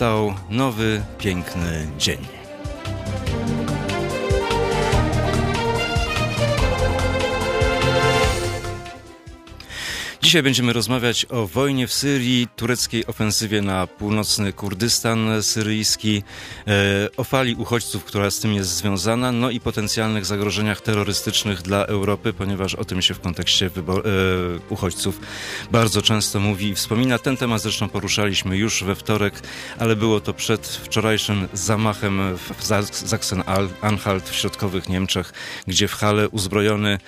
Nastał nowy, piękny dzień. Dzisiaj będziemy rozmawiać o wojnie w Syrii, tureckiej ofensywie na północny Kurdystan syryjski, e, o fali uchodźców, która z tym jest związana, no i potencjalnych zagrożeniach terrorystycznych dla Europy, ponieważ o tym się w kontekście e, uchodźców bardzo często mówi i wspomina. Ten temat zresztą poruszaliśmy już we wtorek, ale było to przed wczorajszym zamachem w Sachsen-Anhalt w środkowych Niemczech, gdzie w Hale uzbrojony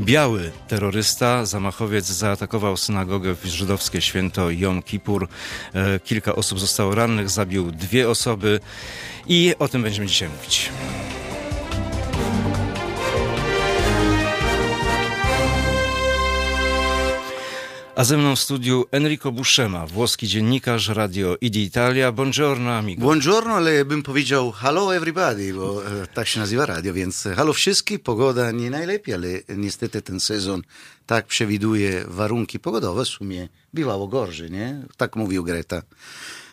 biały terrorysta, zamachowiec zaatakował synagogę w żydowskie święto Jom Kippur. E, kilka osób zostało rannych, zabił dwie osoby i o tym będziemy dzisiaj mówić. A ze mną w studiu Enrico Buscema, włoski dziennikarz Radio ID Italia. Buongiorno, amigo. Buongiorno, ale bym powiedział hello everybody, bo e, tak się nazywa radio, więc halo wszystkich. Pogoda nie najlepiej, ale niestety ten sezon tak przewiduje warunki pogodowe. W sumie bywało gorzej, nie? Tak mówił Greta.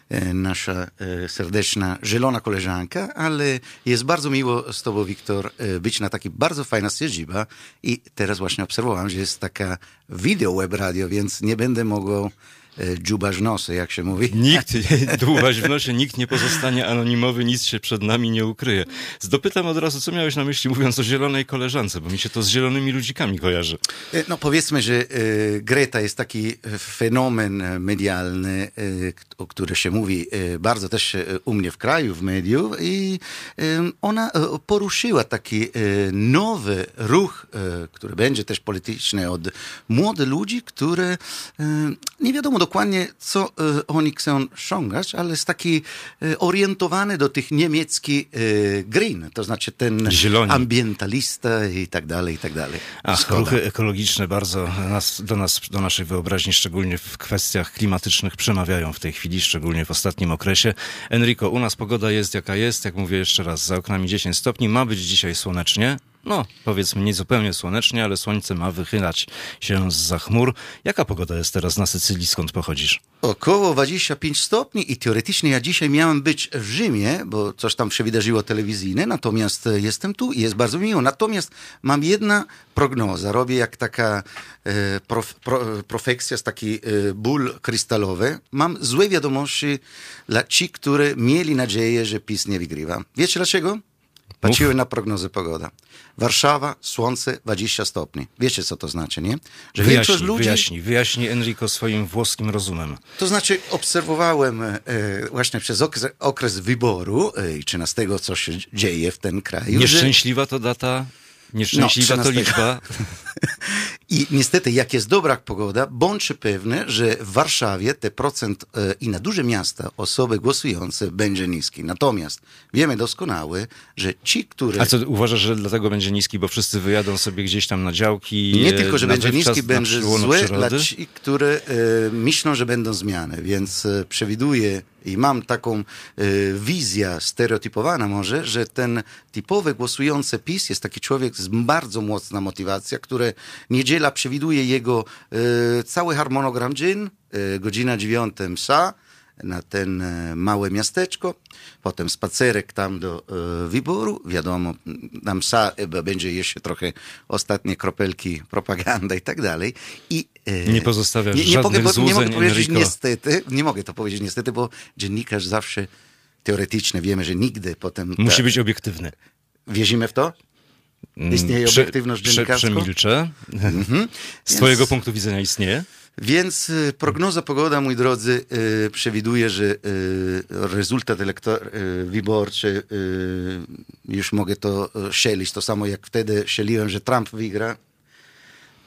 E, nasza e, serdeczna, zielona koleżanka, ale jest bardzo miło z tobą, Wiktor, e, być na takiej bardzo fajna siedziba i teraz właśnie obserwowałem, że jest taka wideo web radio, więc nie będę mogł E, dziubasz w nosy, jak się mówi. Nikt, dłubaś w nosie, nikt nie pozostanie anonimowy, nic się przed nami nie ukryje. Zdopytam od razu, co miałeś na myśli mówiąc o zielonej koleżance, bo mi się to z zielonymi ludzikami kojarzy. E, no powiedzmy, że e, Greta jest taki fenomen medialny, o którym się mówi bardzo też u mnie w kraju, w mediów i ona poruszyła taki nowy ruch, który będzie też polityczny od młodych ludzi, które nie wiadomo do dokładnie, co e, oni chcą osiągać, ale jest taki e, orientowany do tych niemieckich e, green, to znaczy ten Zieloni. ambientalista i tak dalej, i tak dalej. Ach, ruchy ekologiczne bardzo nas, do nas, do naszej wyobraźni, szczególnie w kwestiach klimatycznych przemawiają w tej chwili, szczególnie w ostatnim okresie. Enrico, u nas pogoda jest jaka jest, jak mówię jeszcze raz, za oknami 10 stopni, ma być dzisiaj słonecznie, no, powiedzmy nie zupełnie słonecznie, ale słońce ma wychylać się z za chmur. Jaka pogoda jest teraz na Sycylii, skąd pochodzisz? Około 25 stopni i teoretycznie ja dzisiaj miałem być w Rzymie, bo coś tam się wydarzyło telewizyjne, natomiast jestem tu i jest bardzo miło. Natomiast mam jedna prognoza, robię jak taka e, prof, pro, profekcja, taki e, ból krystalowy. Mam złe wiadomości dla ci, którzy mieli nadzieję, że PiS nie wygrywa. Wiecie dlaczego? Patrzyłem na prognozę pogoda. Warszawa, słońce, 20 stopni. Wiecie, co to znaczy, nie? Że wyjaśnij, większość ludzi... Wyjaśnij, wyjaśnij Enrico swoim włoskim rozumem. To znaczy, obserwowałem e, właśnie przez okres, okres wyboru e, i 13, co się dzieje w tym kraju. Nieszczęśliwa że... to data Nieszczęśliwa no, to liczba. I niestety, jak jest dobra pogoda, bądźcie pewny, że w Warszawie te procent e, i na duże miasta osoby głosujące będzie niski. Natomiast wiemy doskonale, że ci, którzy... A co uważasz, że dlatego będzie niski, bo wszyscy wyjadą sobie gdzieś tam na działki? Nie tylko, że będzie niski, będzie złe dla ci, które e, myślą, że będą zmiany. Więc e, przewiduję i mam taką y, wizję stereotypowana może, że ten typowy głosujący PiS jest taki człowiek z bardzo mocna motywacja, który niedziela przewiduje jego y, cały harmonogram dzień, y, godzina dziewiąta msa, na ten e, małe miasteczko, potem spacerek tam do e, wyboru, wiadomo, nam sa, e, będzie jeszcze trochę ostatnie kropelki propaganda i tak dalej. I, nie pozostawiasz nie, nie żadnych mogę, nie mogę powiedzieć Enrico. niestety, nie mogę to powiedzieć niestety, bo dziennikarz zawsze teoretycznie wiemy, że nigdy potem... Musi ta... być obiektywny. Wierzymy w to? Istnieje prze, obiektywność dziennikarska? Przemilczę. Mhm. Z Więc... twojego punktu widzenia istnieje? Więc y, prognoza pogoda, mój drodzy, y, przewiduje, że y, rezultat elektor, wyborczy, już mogę to sielić, to samo jak wtedy sieliłem, że Trump wygra,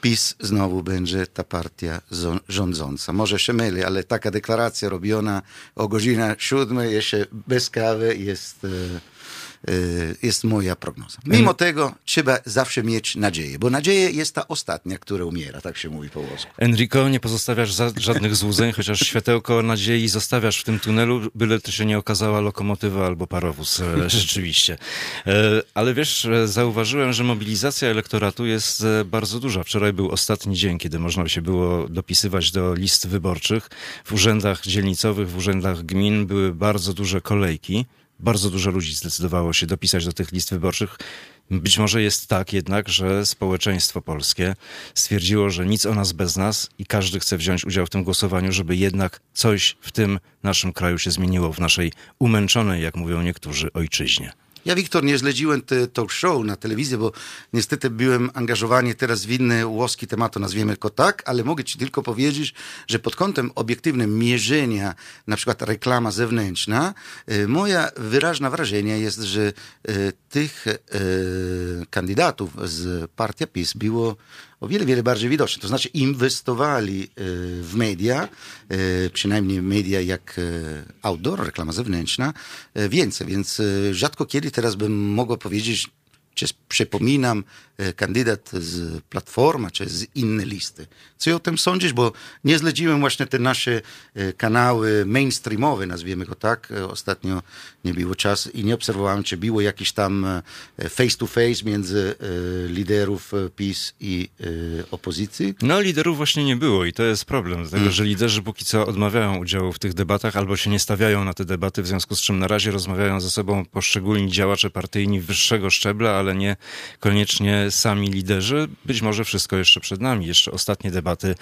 PiS znowu będzie ta partia rządząca. Może się myli, ale taka deklaracja robiona o godzinie siódmej, jeszcze bez kawy, jest jest moja prognoza. Mimo tego trzeba zawsze mieć nadzieję, bo nadzieja jest ta ostatnia, która umiera, tak się mówi po włosku. Enrico, nie pozostawiasz żadnych złudzeń, chociaż światełko nadziei zostawiasz w tym tunelu, byle to się nie okazała lokomotywa albo parowóz, rzeczywiście. Ale wiesz, zauważyłem, że mobilizacja elektoratu jest bardzo duża. Wczoraj był ostatni dzień, kiedy można się było dopisywać do list wyborczych. W urzędach dzielnicowych, w urzędach gmin były bardzo duże kolejki. Bardzo dużo ludzi zdecydowało się dopisać do tych list wyborczych. Być może jest tak jednak, że społeczeństwo polskie stwierdziło, że nic o nas bez nas i każdy chce wziąć udział w tym głosowaniu, żeby jednak coś w tym naszym kraju się zmieniło, w naszej umęczonej, jak mówią niektórzy, ojczyźnie. Ja, Wiktor, nie śledziłem te talk show na telewizji, bo niestety byłem angażowany teraz w inny łoski temat, nazwijmy go tak, ale mogę ci tylko powiedzieć, że pod kątem obiektywnym mierzenia, na przykład reklama zewnętrzna, e, moja wyraźna wrażenie jest, że e, tych e, kandydatów z partii PiS było o wiele, wiele bardziej widoczne. To znaczy inwestowali w media, przynajmniej media jak outdoor, reklama zewnętrzna, więcej. Więc rzadko kiedy teraz bym mogła powiedzieć, czy przypominam e, kandydat z Platformy, czy z innej listy. Co o tym sądzisz? Bo nie zleciłem właśnie te nasze e, kanały mainstreamowe, nazwijmy go tak. E, ostatnio nie było czasu i nie obserwowałem, czy było jakiś tam face to face między liderów PiS i opozycji. No liderów właśnie nie było i to jest problem, dlatego hmm. że liderzy póki co odmawiają udziału w tych debatach albo się nie stawiają na te debaty, w związku z czym na razie rozmawiają ze sobą poszczególni działacze partyjni wyższego szczebla, ale nie koniecznie sami liderzy. Być może wszystko jeszcze przed nami, jeszcze ostatnie debaty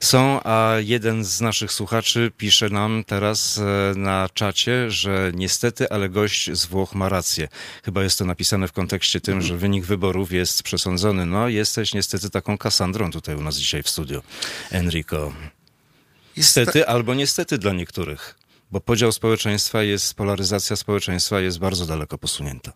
są, a jeden z naszych słuchaczy pisze nam teraz e, na czacie, że niestety, ale gość z Włoch ma rację. Chyba jest to napisane w kontekście tym, że wynik wyborów jest przesądzony. No, jesteś niestety taką Kasandrą tutaj u nas dzisiaj w studiu. Enrico. Niestety albo niestety dla niektórych, bo podział społeczeństwa jest, polaryzacja społeczeństwa jest bardzo daleko posunięta.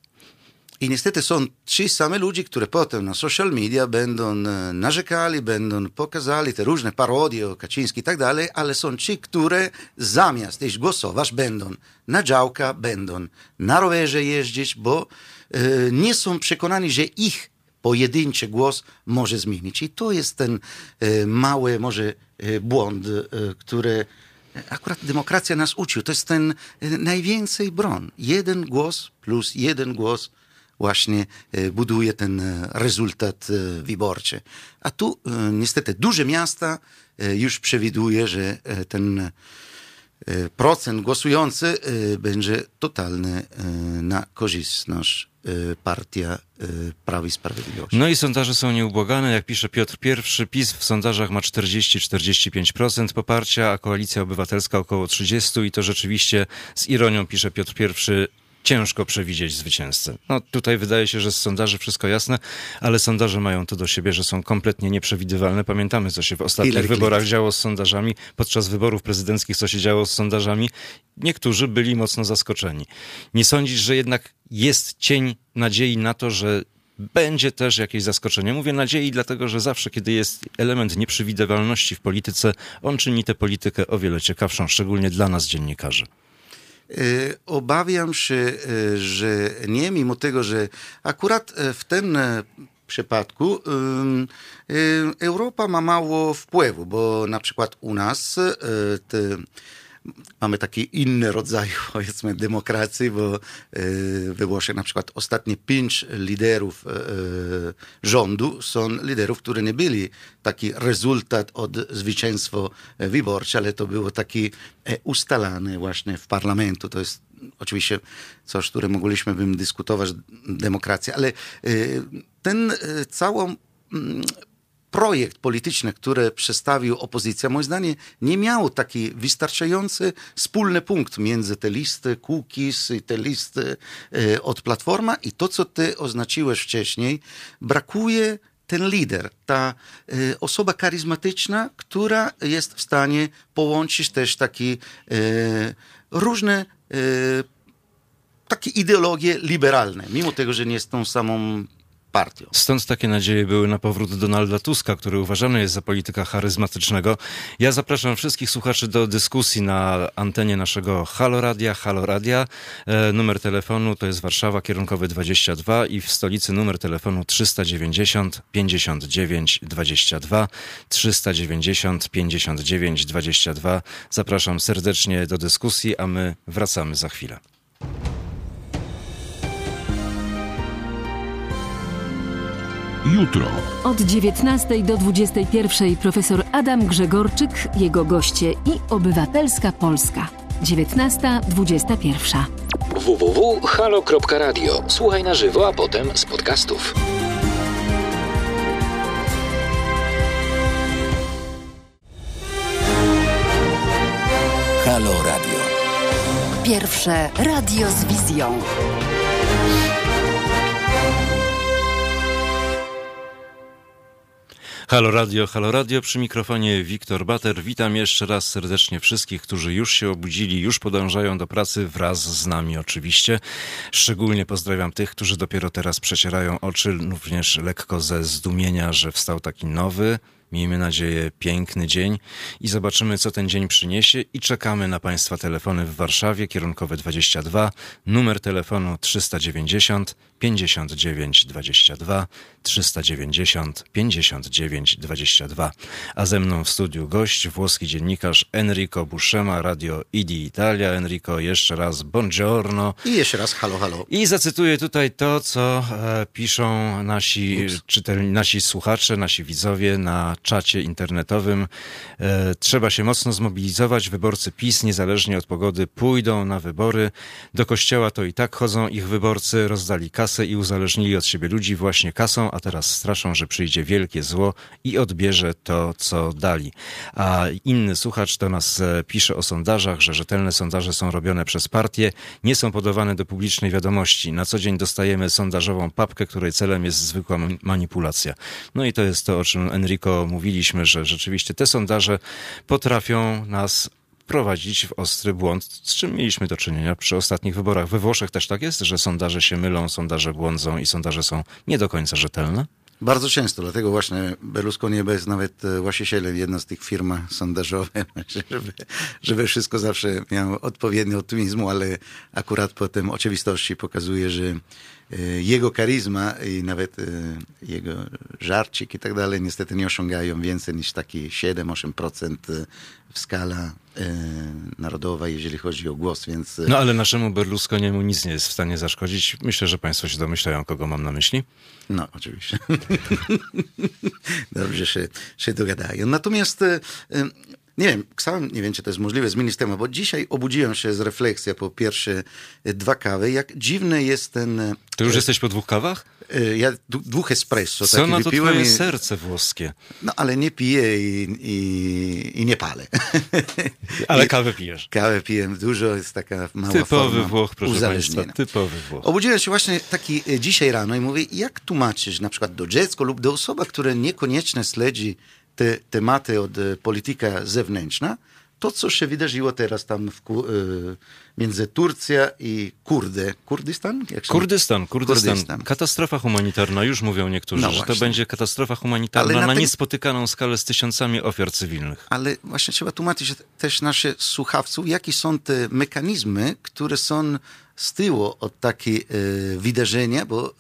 I niestety są ci sami ludzie, którzy potem na social media będą e, narzekali, będą pokazali te różne parodie o Kaczyński i tak dalej, ale są ci, które zamiast iść głosować będą na działka, będą na rowerze jeździć, bo e, nie są przekonani, że ich pojedynczy głos może zmienić. I to jest ten e, mały może e, błąd, e, który akurat demokracja nas uczył. To jest ten e, najwięcej bron. Jeden głos plus jeden głos właśnie e, buduje ten e, rezultat e, wyborczy. A tu niestety duże miasta już przewiduje, że ten procent głosujący będzie totalny na korzystność partia Prawa i Sprawiedliwości. No i sondaże są nieubłagane. Jak pisze Piotr I, PiS w sondażach ma 40-45% poparcia, a Koalicja Obywatelska około 30% i to rzeczywiście z ironią pisze Piotr I ciężko przewidzieć zwycięzcę. No tutaj wydaje się, że z sondaży wszystko jasne, ale sondaże mają to do siebie, że są kompletnie nieprzewidywalne. Pamiętamy, co się w ostatnich wyborach działo z sondażami, podczas wyborów prezydenckich, co się działo z sondażami. Niektórzy byli mocno zaskoczeni. Nie sądzisz, że jednak jest cień nadziei na to, że będzie też jakieś zaskoczenie. Mówię nadziei, dlatego że zawsze, kiedy jest element nieprzewidywalności w polityce, on czyni tę politykę o wiele ciekawszą, szczególnie dla nas, dziennikarzy. E, obawiam się, e, że nie, mimo tego, że akurat e, w tym przypadku Europa ma mało wpływu, bo na przykład u nas te mamy taki inny rodzaj, powiedzmy, demokracji, bo we Włoszech na przykład ostatnie pięć liderów rządu są liderów, którzy nie byli taki rezultat od zwycięstwa wyborcze, ale to było taki ustalany właśnie w parlamentu. To jest oczywiście coś, które mogliśmy bym dyskutować, demokracja, ale ten całą projekt polityczny, który przedstawił opozycja, moim zdaniem nie miał taki wystarczający wspólny punkt między te listy Kukiz i te listy e, od Platforma. I to, co ty oznaczyłeś wcześniej, brakuje ten lider, ta e, osoba charyzmatyczna, która jest w stanie połączyć też takie e, różne takie ideologie liberalne, mimo tego, że nie jest tą samą partią. Stąd takie nadzieje były na powrót Donalda Tuska, który uważany jest za polityka charyzmatycznego. Ja zapraszam wszystkich słuchaczy do dyskusji na antenie naszego Haloradia. Haloradia. E, numer telefonu to jest Warszawa, kierunkowy 22 i w stolicy numer telefonu 390 59 22 390 59 22. Zapraszam serdecznie do dyskusji, a my wracamy za chwilę. Jutro. Od 19 do 21 profesor Adam Grzegorczyk, jego goście i Obywatelska Polska. 19.21. www.halo.radio. Słuchaj na żywo, a potem z podcastów. Halo Radio. Pierwsze radio z wizją. Halo Radio, halo Radio, przy mikrofonie Wiktor Bater. Witam jeszcze raz serdecznie wszystkich, którzy już się obudzili, już podążają do pracy wraz z nami oczywiście. Szczególnie pozdrawiam tych, którzy dopiero teraz przecierają oczy, również lekko ze zdumienia, że wstał taki nowy, Miejmy nadzieję, piękny dzień i zobaczymy, co ten dzień przyniesie. I czekamy na Państwa telefony w Warszawie, kierunkowe 22, numer telefonu 390 59 22 390 59 22. A ze mną w studiu gość, włoski dziennikarz Enrico Buscema, Radio Idi Italia. Enrico, jeszcze raz buongiorno. I jeszcze raz halo, halo. I zacytuję tutaj to, co e, piszą nasi, czytelni, nasi słuchacze, nasi widzowie na czacie internetowym. E, trzeba się mocno zmobilizować. Wyborcy PiS, niezależnie od pogody, pójdą na wybory. Do kościoła to i tak chodzą ich wyborcy, rozdali kasę i uzależnili od siebie ludzi właśnie kasą, a teraz straszą, że przyjdzie wielkie zło i odbierze to, co dali. A inny słuchacz do nas e, pisze o sondażach, że rzetelne sondaże są robione przez partie, nie są podawane do publicznej wiadomości. Na co dzień dostajemy sondażową papkę, której celem jest zwykła manipulacja. No i to jest to, o czym Enrico mówiliśmy, że rzeczywiście te sondaże potrafią nas prowadzić w ostry błąd, z czym mieliśmy do czynienia przy ostatnich wyborach. We Włoszech też tak jest, że sondaże się mylą, sondaże błądzą i sondaże są nie do końca rzetelne? Bardzo często, dlatego właśnie Berlusconi jest nawet e, właścicielem jedna z tych firm sondażowych, żeby, żeby wszystko zawsze miało odpowiedni optymizmu, ale akurat potem oczywistości pokazuje, że e, jego karizma i nawet e, jego żarcik i tak dalej niestety nie osiągają więcej niż taki 7-8% w skala narodowa, jeżeli chodzi o głos, więc... No ale naszemu Berlusconiemu nic nie jest w stanie zaszkodzić. Myślę, że państwo się domyślają, kogo mam na myśli. No, oczywiście. Dobrze się, się dogadają. Natomiast e, nie wiem, sam nie wiem, czy to jest możliwe zmienić temat, bo dzisiaj obudziłem się z refleksją po pierwsze dwa kawy, jak dziwny jest ten... Ty już jesteś po dwóch kawach? Ja dwóch espresso. Co na to twoje i... serce włoskie? No, ale nie piję i, i, i nie palę. Ale kawę pijesz? Kawę piję dużo, jest taka mała Typowy Włoch, proszę Państwa, typowy Włoch. Obudziłem się właśnie taki dzisiaj rano i mówię, jak tłumaczyć na przykład do dziecka lub do osoby, które niekoniecznie śledzi te tematy od e, polityka zewnętrzna, to, co się wydarzyło teraz tam w, y, między Turcja i Kurdy. Kurdystan? Kurdystan, Kurdystan, Kurdystan. Katastrofa humanitarna, już mówią niektórzy, no że to będzie katastrofa humanitarna na, na niespotykaną skalę z tysiącami ofiar cywilnych. Ale właśnie trzeba tłumaczyć też nasze słuchawców, jakie są te mechanizmy, które są z tyłu od takiego y, wydarzenia, bo y,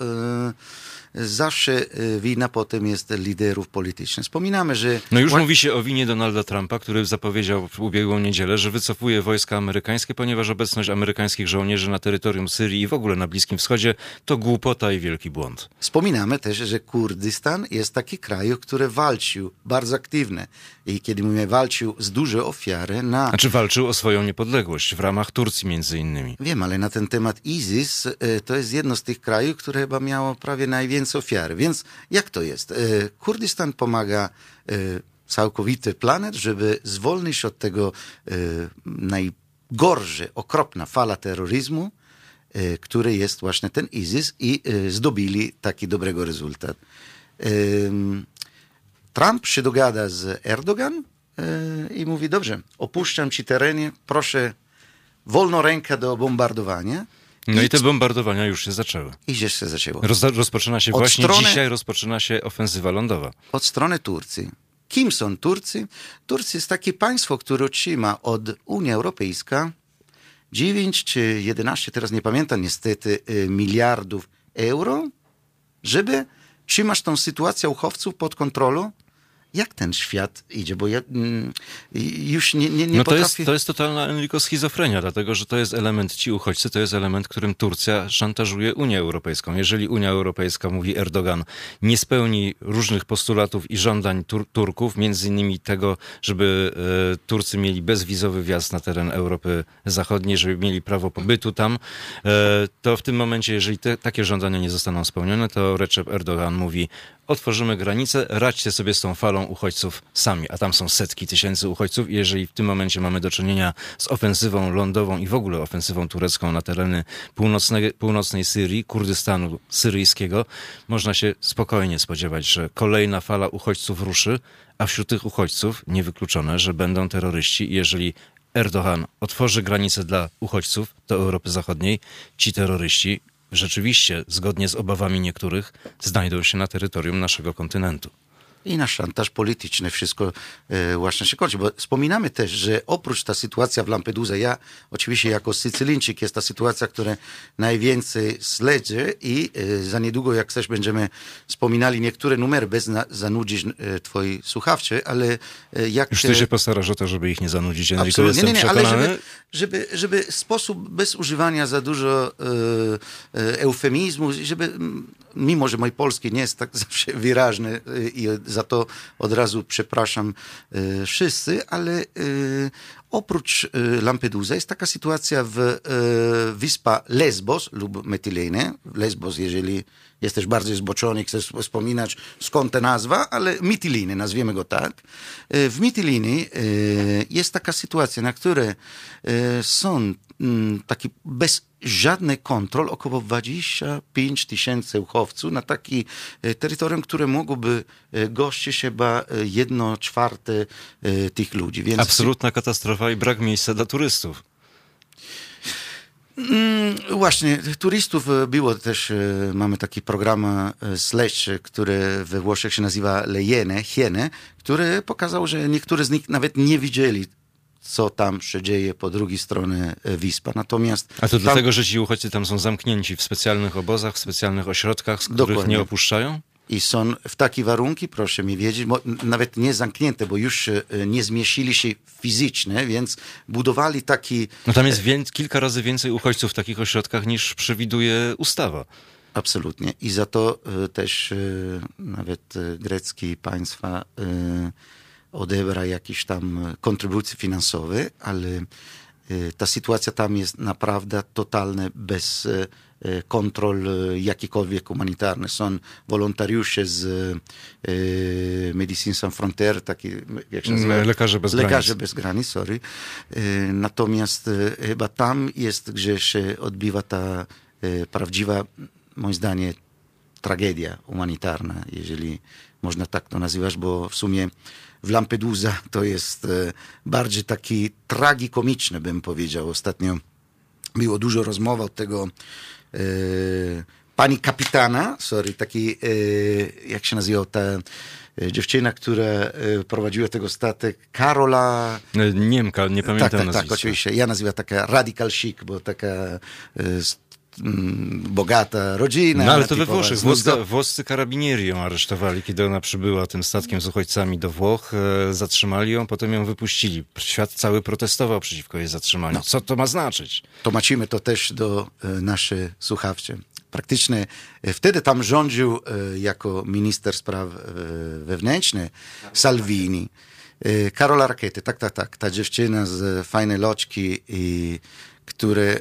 zawsze e, wina potem jest liderów politycznych. Wspominamy, że... No już mówi się o winie Donalda Trumpa, który zapowiedział w ubiegłą niedzielę, że wycofuje wojska amerykańskie, ponieważ obecność amerykańskich żołnierzy na terytorium Syrii i w ogóle na Bliskim Wschodzie to głupota i wielki błąd. Wspominamy też, że Kurdystan jest taki kraj, który walczył bardzo aktywnie i kiedy mówimy walczył z duże ofiary na... Znaczy walczył o swoją niepodległość w ramach Turcji między innymi. Wiem, ale na ten temat ISIS e, to jest jedno z tych krajów, które chyba miało prawie najwięcej ofiar. Więc jak to jest? E, Kurdystan pomaga e, całkowity planet, żeby zwolnić od tego najgorsze, okropna fala terroryzmu, który jest właśnie ten ISIS i zdobili taki dobrego rezultat. Trump się dogada z Erdogan e, i mówi, dobrze, opuszczam ci terenie, proszę, wolno rękę do bombardowania. No i, i te bombardowania już się zaczęły. I już się zaczęło. Roz, rozpoczyna się od właśnie strony, dzisiaj, rozpoczyna się ofensywa lądowa. Od strony Turcji. Kim są Turcy? Turcy jest takie państwo, które otrzyma od Unii Europejskiej 9 czy 11, teraz nie pamiętam niestety, y, miliardów euro, żeby trzymać tą sytuację uchowców pod kontrolą jak ten świat idzie, bo ja mm, już nie, nie, nie no to potrafię... Jest, to jest totalna Enrico schizofrenia, dlatego że to jest element, ci uchodźcy, to jest element, którym Turcja szantażuje Unię Europejską. Jeżeli Unia Europejska, mówi Erdogan, nie spełni różnych postulatów i żądań Tur Turków, między innymi tego, żeby e, Turcy mieli bezwizowy wjazd na teren Europy Zachodniej, żeby mieli prawo pobytu tam, e, to w tym momencie, jeżeli te, takie żądania nie zostaną spełnione, to Recep Erdogan mówi, otworzymy granice, radźcie sobie z tą falą uchodźców sami, a tam są setki tysięcy uchodźców i jeżeli w tym momencie mamy do czynienia z ofensywą lądową i w ogóle ofensywą turecką na tereny północnej, północnej Syrii, Kurdystanu syryjskiego, można się spokojnie spodziewać, że kolejna fala uchodźców ruszy, a wśród tych uchodźców niewykluczone, że będą terroryści. I jeżeli Erdogan otworzy granice dla uchodźców do Europy Zachodniej, ci terroryści rzeczywiście, zgodnie z obawami niektórych, znajdą się na terytorium naszego kontynentu i na szantaż polityczny wszystko e, właśnie się kończy. Bo wspominamy też, że oprócz ta sytuacja w Lampedusa, ja oczywiście jako Sycylijczyk jest ta sytuacja, która najwięcej śledzę i e, za niedługo, jak też będziemy wspominali niektóre numery, bez zanudzić e, twoi słuchawczy, ale jak... Już ty się postarasz o to, żeby ich nie zanudzić, Enrico, Absolutnie, nie, nie, nie, ale żeby, żeby, żeby sposób bez używania za dużo e, e, eufemizmu, żeby mimo, że mój polski nie jest tak zawsze wyraźny i za to od razu przepraszam e, wszyscy, ale e, oprócz e, Lampedusa jest taka sytuacja w wyspa Lesbos lub Metylene. Lesbos, jeżeli jesteś bardziej zboczony, chcesz wspominać skąd ta nazwa, ale Mytiliny, nazwiemy go tak. W Mytilini jest taka sytuacja, na której są mm, taki bez żadnej kontrol, około 25 tysięcy uchowców na taki e, terytorium, które mogłoby e, gościć chyba e, jedno czwarte tych ludzi. Więc... Absolutna katastrofa i brak miejsca dla turystów. Mm, właśnie, turystów było też, mamy taki program śledczy, który we Włoszech się nazywa Lejene, Hiene, który pokazał, że niektórzy z nich nawet nie widzieli co tam się dzieje po drugiej stronie e, Wispa. Natomiast A to tam... dlatego, że ci uchodźcy tam są zamknięci w specjalnych obozach, w specjalnych ośrodkach, z których Dokładnie. nie opuszczają? I są w takie warunki, proszę mi wiedzieć, nawet nie zamknięte, bo już e, nie zmieścili się fizycznie, więc budowali taki... No tam jest wię- kilka razy więcej uchodźców w takich ośrodkach niż przewiduje ustawa. Absolutnie. I za to e, też nawet greckie państwa odebra jakieś tam kontrybucje finansowe, ale e, ta sytuacja tam jest naprawdę totalnie bez e, kontrol jakikolwiek humanitarnych. Są wolontariusze z Medicine Sans Frontier, taki, jak się nazywa? Lekarze bez Lekarze granic. bez granic, sorry. Natomiast chyba tam jest, gdzie się odbywa ta prawdziwa, moim zdaniem, tragedia humanitarna, jeżeli można tak to nazywać, bo w sumie w Lampedusa to jest e, bardziej taki tragikomiczny, bym powiedział. Ostatnio było dużo rozmów od tego e, pani kapitana, sorry, taki, e, jak się nazywa ta e, dziewczyna, która e, prowadziła tego statek, Karola... Niemka, nie pamiętam Tak, tak, tak, oczywiście. Ja nazywam taka radical chic, bo taka bogata rodzina. No ale to we Włoszech. Włoscy, włoscy karabinieri ją aresztowali, kiedy ona przybyła tym statkiem z uchodźcami do Włoch. E, zatrzymali ją, potem ją wypuścili. Świat cały protestował przeciwko jej zatrzymaniu. No. Co to ma znaczyć? Tłumaczymy to też do e, naszych słuchawczy. Praktycznie e, wtedy tam rządził e, jako minister spraw wewnętrznych Salvini. Karola Rakiety, tak, tak, tak. Ta dziewczyna z fajnej loczki i które...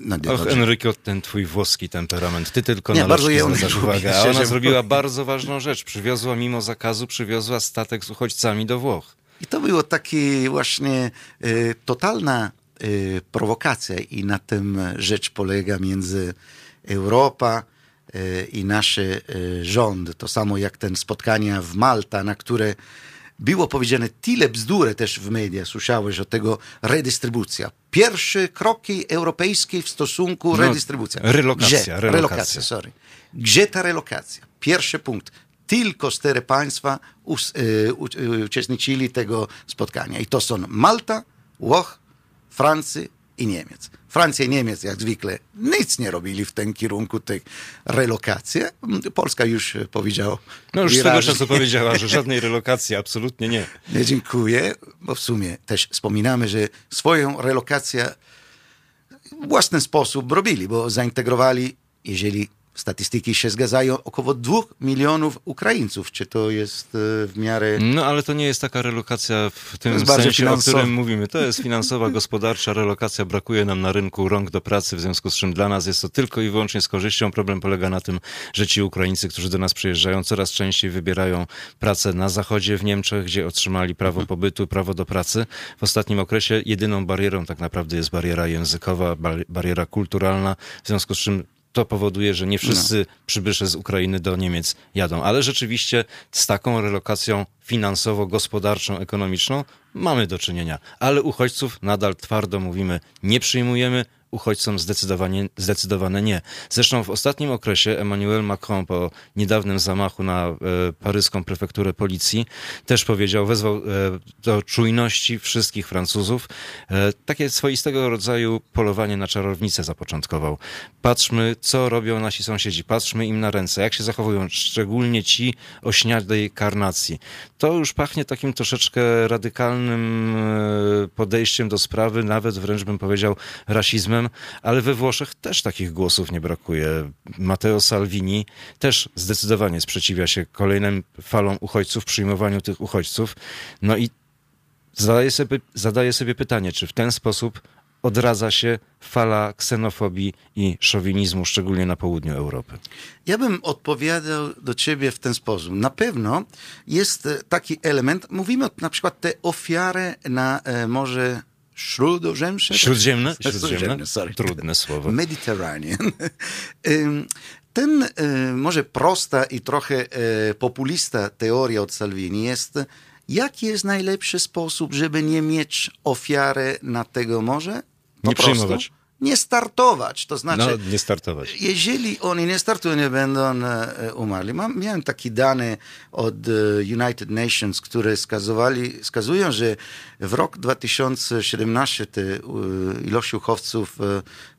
No, Och, Enrico, ten twój włoski temperament. Ty tylko nie, na bardzo je uwagę. A ona zrobiła bardzo ważną rzecz. Przywiozła, mimo zakazu, przywiozła statek z uchodźcami do Włoch. I to było takie właśnie y, totalna y, prowokacja i na tym rzecz polega między Europa y, i nasz rząd. To samo jak ten spotkania w Malta, na które było powiedziane tyle bzdury też w mediach, słyszałeś o tego redystrybucja. Pierwsze kroki europejskie w stosunku no, redystrybucja. Relokacja, Gdzie? relokacja. relokacja sorry. Gdzie ta relokacja? Pierwszy punkt. Tylko cztery państwa us, y, y, uczestniczyli tego spotkania. I to są Malta, Włoch, Francja i Niemiec. Francja i Niemiec, jak zwykle, nic nie robili w tym kierunku tej relokacji. Polska już powiedziała. No już wyraźnie. z tego czasu powiedziała, że żadnej relokacji, absolutnie nie. Nie dziękuję, bo w sumie też wspominamy, że swoją relokację w własny sposób robili, bo zaintegrowali, jeżeli statystyki się zgadzają, około dwóch milionów Ukraińców. Czy to jest e, w miarę... No ale to nie jest taka relokacja w tym sensie, finansowa. o którym mówimy. To jest finansowa, gospodarcza relokacja. Brakuje nam na rynku rąk do pracy, w związku z czym dla nas jest to tylko i wyłącznie z korzyścią. Problem polega na tym, że ci Ukraińcy, którzy do nas przyjeżdżają, coraz częściej wybierają pracę na zachodzie w Niemczech, gdzie otrzymali prawo pobytu, prawo do pracy. W ostatnim okresie jedyną barierą tak naprawdę jest bariera językowa, bariera kulturalna, w związku z czym to powoduje, że nie wszyscy no. przybysze z Ukrainy do Niemiec jadą. Ale rzeczywiście z taką relokacją finansowo-gospodarczą, ekonomiczną mamy do czynienia. Ale uchodźców nadal twardo mówimy, nie przyjmujemy, uchodźcom zdecydowanie, zdecydowane nie. Zresztą w ostatnim okresie Emmanuel Macron po niedawnym zamachu na e, paryską prefekturę policji też powiedział, wezwał e, do czujności wszystkich Francuzów. E, takie swoistego rodzaju polowanie na czarownicę zapoczątkował. Patrzmy, co robią nasi sąsiedzi, patrzmy im na ręce, jak się zachowują, szczególnie ci o śniadej karnacji. To już pachnie takim troszeczkę radykalnym podejściem do sprawy, nawet wręcz bym powiedział rasizmem ale we Włoszech też takich głosów nie brakuje. Matteo Salvini też zdecydowanie sprzeciwia się kolejnym falom uchodźców, przyjmowaniu tych uchodźców. No i zadaje sobie, zadaje sobie pytanie, czy w ten sposób odradza się fala ksenofobii i szowinizmu, szczególnie na południu Europy? Ja bym odpowiadał do ciebie w ten sposób. Na pewno jest taki element, mówimy na przykład te ofiary na e, Morze Śródziemne? Śródziemne? Śródziemne, sorry. Trudne słowo. Mediterranean. Ten y, może prosta i trochę y, populista teoria od Salvini jest, jaki jest najlepszy sposób, żeby nie mieć ofiary na tego morze? Po nie prostu przyjmować nie startować. To znaczy, no, nie startować. jeżeli oni nie startują, nie będą e, umarli. Mam, miałem taki dane od e, United Nations, które skazowali, wskazują, że w rok 2017 te e, ilość uchowców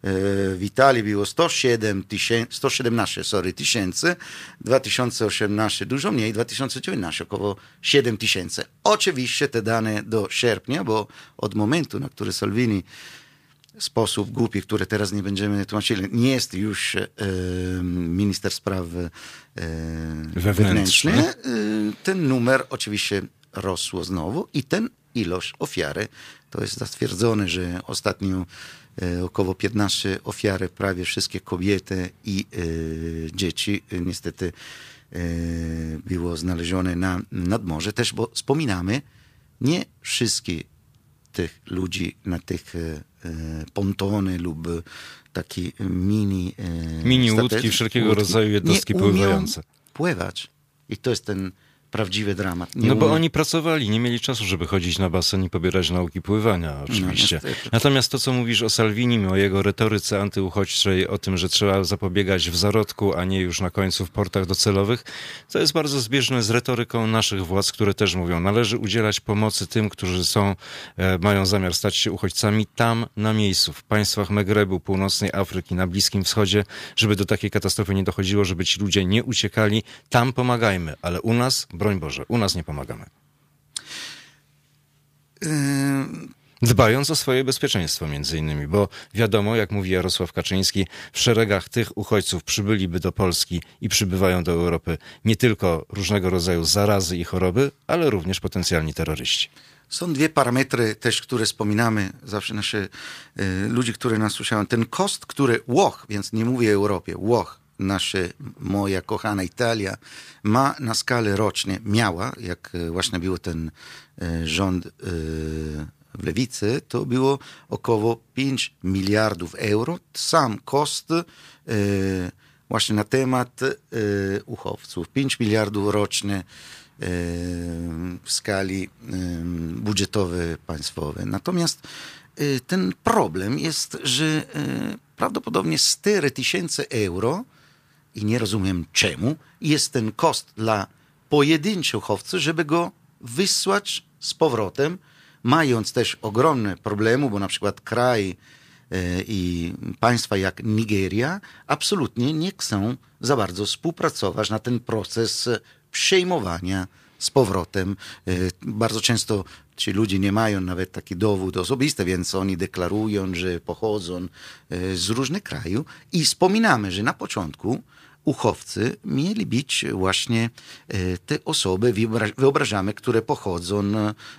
w Italii było 107 tysięcy, 117 sorry, tysięcy, 2018 dużo mniej, 2019 około 7 tysięcy. Oczywiście te dane do sierpnia, bo od momentu, na który Salvini sposób głupi, który teraz nie będziemy tłumaczyli, nie jest już e, minister spraw e, wewnętrznych. E, ten numer oczywiście rosło znowu i ten ilość ofiary, to jest zatwierdzone, że ostatnio e, około 15 ofiary, prawie wszystkie kobiety i e, dzieci e, niestety było znalezione na nadmorze. Też, bo wspominamy, nie wszystkie tych ludzi na tych pontony lub taki mini... E, mini łódki, wszelkiego łódki. rodzaju jednostki pływające. pływać. I to jest ten prawdziwy dramat. Nie no bo oni pracowali, nie mieli czasu, żeby chodzić na basen i pobierać nauki pływania, no, oczywiście. No, Natomiast to, co mówisz o Salvinim, o jego retoryce antyuchodźczej, o tym, że trzeba zapobiegać w zarodku, a nie już na końcu w portach docelowych, to jest bardzo zbieżne z retoryką naszych władz, które też mówią, należy udzielać pomocy tym, którzy są, e, mają zamiar stać się uchodźcami tam, na miejscu, w państwach Megrebu, północnej Afryki, na Bliskim Wschodzie, żeby do takiej katastrofy nie dochodziło, żeby ci ludzie nie uciekali. Tam pomagajmy, ale u nas broń Boże, u nas nie pomagamy. Dbając o swoje bezpieczeństwo, między innymi, bo wiadomo, jak mówi Jarosław Kaczyński, w szeregach tych uchodźców przybyliby do Polski i przybywają do Europy nie tylko różnego rodzaju zarazy i choroby, ale również potencjalni terroryści. Są dwie parametry też, które wspominamy zawsze nasze y, ludzi, które nas słyszają. Ten kost, który Łoch, więc nie mówię Europie, Łoch nasze, moja kochana Italia ma na skalę rocznie, miała, jak e, właśnie był ten e, rząd e, w lewicy, to było około 5 miliardów euro. Sam koszt właśnie na temat uchowców. 5 miliardów rocznie w skali budżetowej państwowej. Natomiast ten problem jest, że prawdopodobnie 4 tysięcy euro i nie rozumiem czemu, jest ten koszt dla pojedynczych chowców, żeby go wysłać z powrotem, mając też ogromne problemy, bo na przykład kraj e, i państwa jak Nigeria absolutnie nie chcą za bardzo współpracować na ten proces przejmowania z powrotem. E, bardzo często ci ludzie nie mają nawet taki dowód osobisty, więc oni deklarują, że pochodzą e, z różnych krajów i wspominamy, że na początku uchowcy mieli być właśnie e, te osoby, wyobrażamy, które pochodzą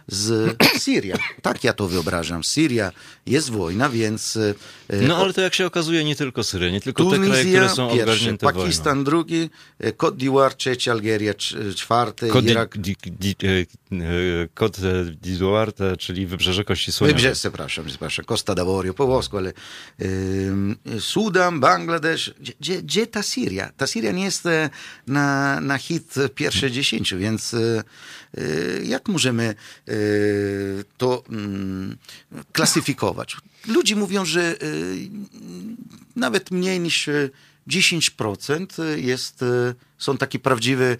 z Syrii. Tak ja to wyobrażam. Syria jest wojna, więc... E, no ale to jak się okazuje nie tylko Syria, nie tylko Tunizja, te kraje, które są pierwszy, ogarnięte Pakistan wojną. drugi, e, Côte d'Ivoire trzeci, Algeria czwarty, Côte Irak... Côte d'Ivoire, czyli Wybrzeże Kości Słoniowej. Wybrzeże, przepraszam, przepraszam, Costa d'Avorio po włosku, ale Sudan, Bangladesz, gdzie, gdzie ta Syria? Ta Syria nie jest e, na, na hit pierwsze dziesięciu, więc e, e, jak możemy to mm, klasyfikować? Ludzie mówią, że nawet mniej niż 10% jest, są takie prawdziwe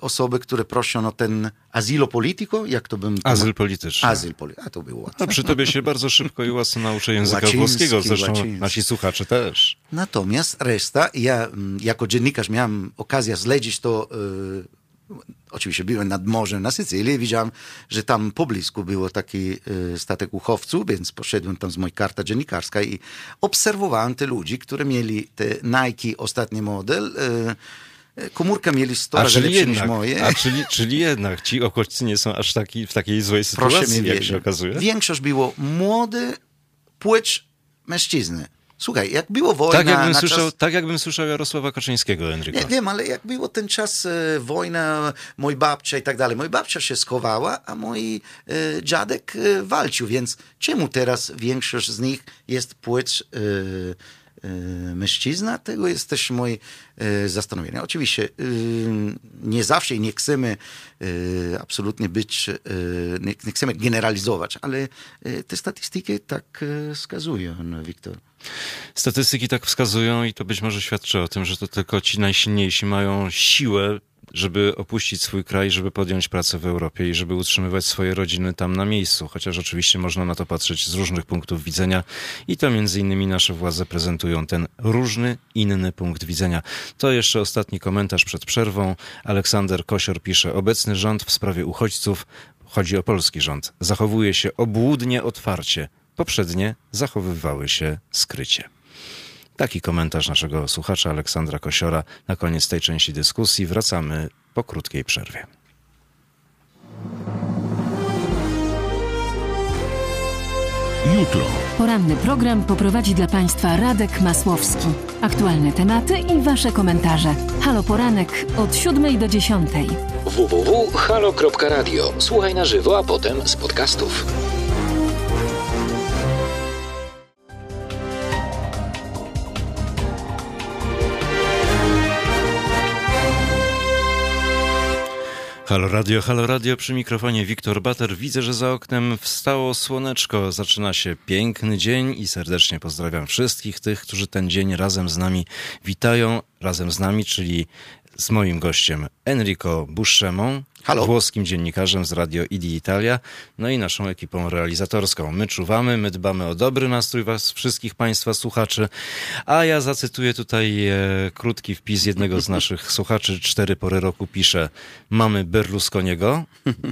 osoby, które proszą o ten azylo politico, jak to bym... Azyl polityczny. Azyl polityczny, a to było łatwe. No przy tobie się bardzo szybko i łatwo nauczę języka łaciński, włoskiego, zresztą łaciński. nasi słuchacze też. Natomiast reszta, ja mm, jako dziennikarz miałem okazję śledzić to oczywiście byłem nad morzem na Sycylii, widziałem, że tam po blisku było taki y, statek uchowców, więc poszedłem tam z mojej karta dziennikarska i obserwowałem te ludzi, którzy mieli te Nike ostatni model, y, komórkę mieli 100 razy lepsze jednak, niż moje. A czyli, czyli jednak ci uchodźcy nie są aż taki, w takiej złej sytuacji, Proszę jak się okazuje? Większość było młody, płeć mężczyzny. Słuchaj, jak było wojna... Tak jakbym, słyszał, czas... tak jakbym słyszał Jarosława Kaczyńskiego, Enrico. Nie wiem, ale jak było ten czas e, wojna, mój babcia i tak dalej. Mój babcia się schowała, a mój e, dziadek e, walczył, więc czemu teraz większość z nich jest płeć e, e mężczyzna? Tego jest też moje e, zastanowienie. Oczywiście nie zawsze i nie chcemy absolutnie być, nie, nie chcemy generalizować, ale te statystyki tak wskazują, Wiktor. Statystyki tak wskazują i to być może świadczy o tym, że to tylko ci najsilniejsi mają siłę, żeby opuścić swój kraj, żeby podjąć pracę w Europie i żeby utrzymywać swoje rodziny tam na miejscu. Chociaż oczywiście można na to patrzeć z różnych punktów widzenia i to między innymi nasze władze prezentują ten różny, inny punkt widzenia. To jeszcze ostatni komentarz przed przerwą. Aleksander Kosior pisze, obecny rząd w sprawie uchodźców, chodzi o polski rząd, zachowuje się obłudnie otwarcie poprzednie zachowywały się skrycie. Taki komentarz naszego słuchacza Aleksandra Kosiora na koniec tej części dyskusji. Wracamy po krótkiej przerwie. Jutro. Poranny program poprowadzi dla Państwa Radek Masłowski. Aktualne tematy i Wasze komentarze. Halo Poranek od 7 do 10. www.halo.radio. Słuchaj na żywo, a potem z podcastów. Halo Radio, halo Radio, przy mikrofonie Wiktor Bater. Widzę, że za oknem wstało słoneczko. Zaczyna się piękny dzień i serdecznie pozdrawiam wszystkich tych, którzy ten dzień razem z nami witają. Razem z nami, czyli z moim gościem Enrico Buscemą, włoskim dziennikarzem z Radio Idi Italia, no i naszą ekipą realizatorską. My czuwamy, my dbamy o dobry nastrój was, wszystkich państwa słuchaczy, a ja zacytuję tutaj e, krótki wpis jednego z naszych słuchaczy. Cztery pory roku pisze, mamy Berlusconiego,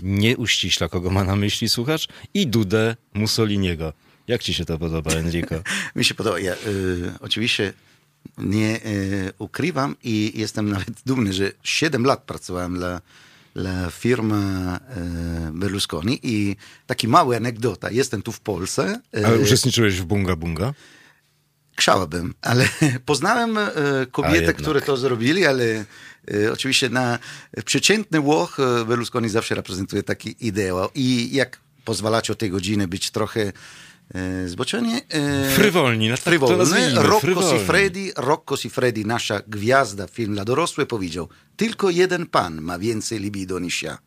nie uściśla kogo ma na myśli słuchacz, i Dudę Mussoliniego. Jak ci się to podoba, Enrico? Mi się podoba. Ja, y, oczywiście nie y, ukrywam i jestem nawet dumny, że 7 lat pracowałem dla, dla firmy y, Berlusconi i taki mały anegdota. Jestem tu w Polsce. Y, Ale uczestniczyłeś w Bunga Bunga? Chciałbym, ale poznałem kobiety, które to zrobili, ale oczywiście na przeciętny Włoch Berlusconi zawsze reprezentuje taki ideał. I jak pozwalacie o tej godzinie być trochę zboczenie. Frywolni, na tak frywolny. Rocco frywolni. Siffredi, Rocco Siffredi, nasza gwiazda, film dla dorosłych, powiedział, tylko jeden pan ma więcej libido niż ja.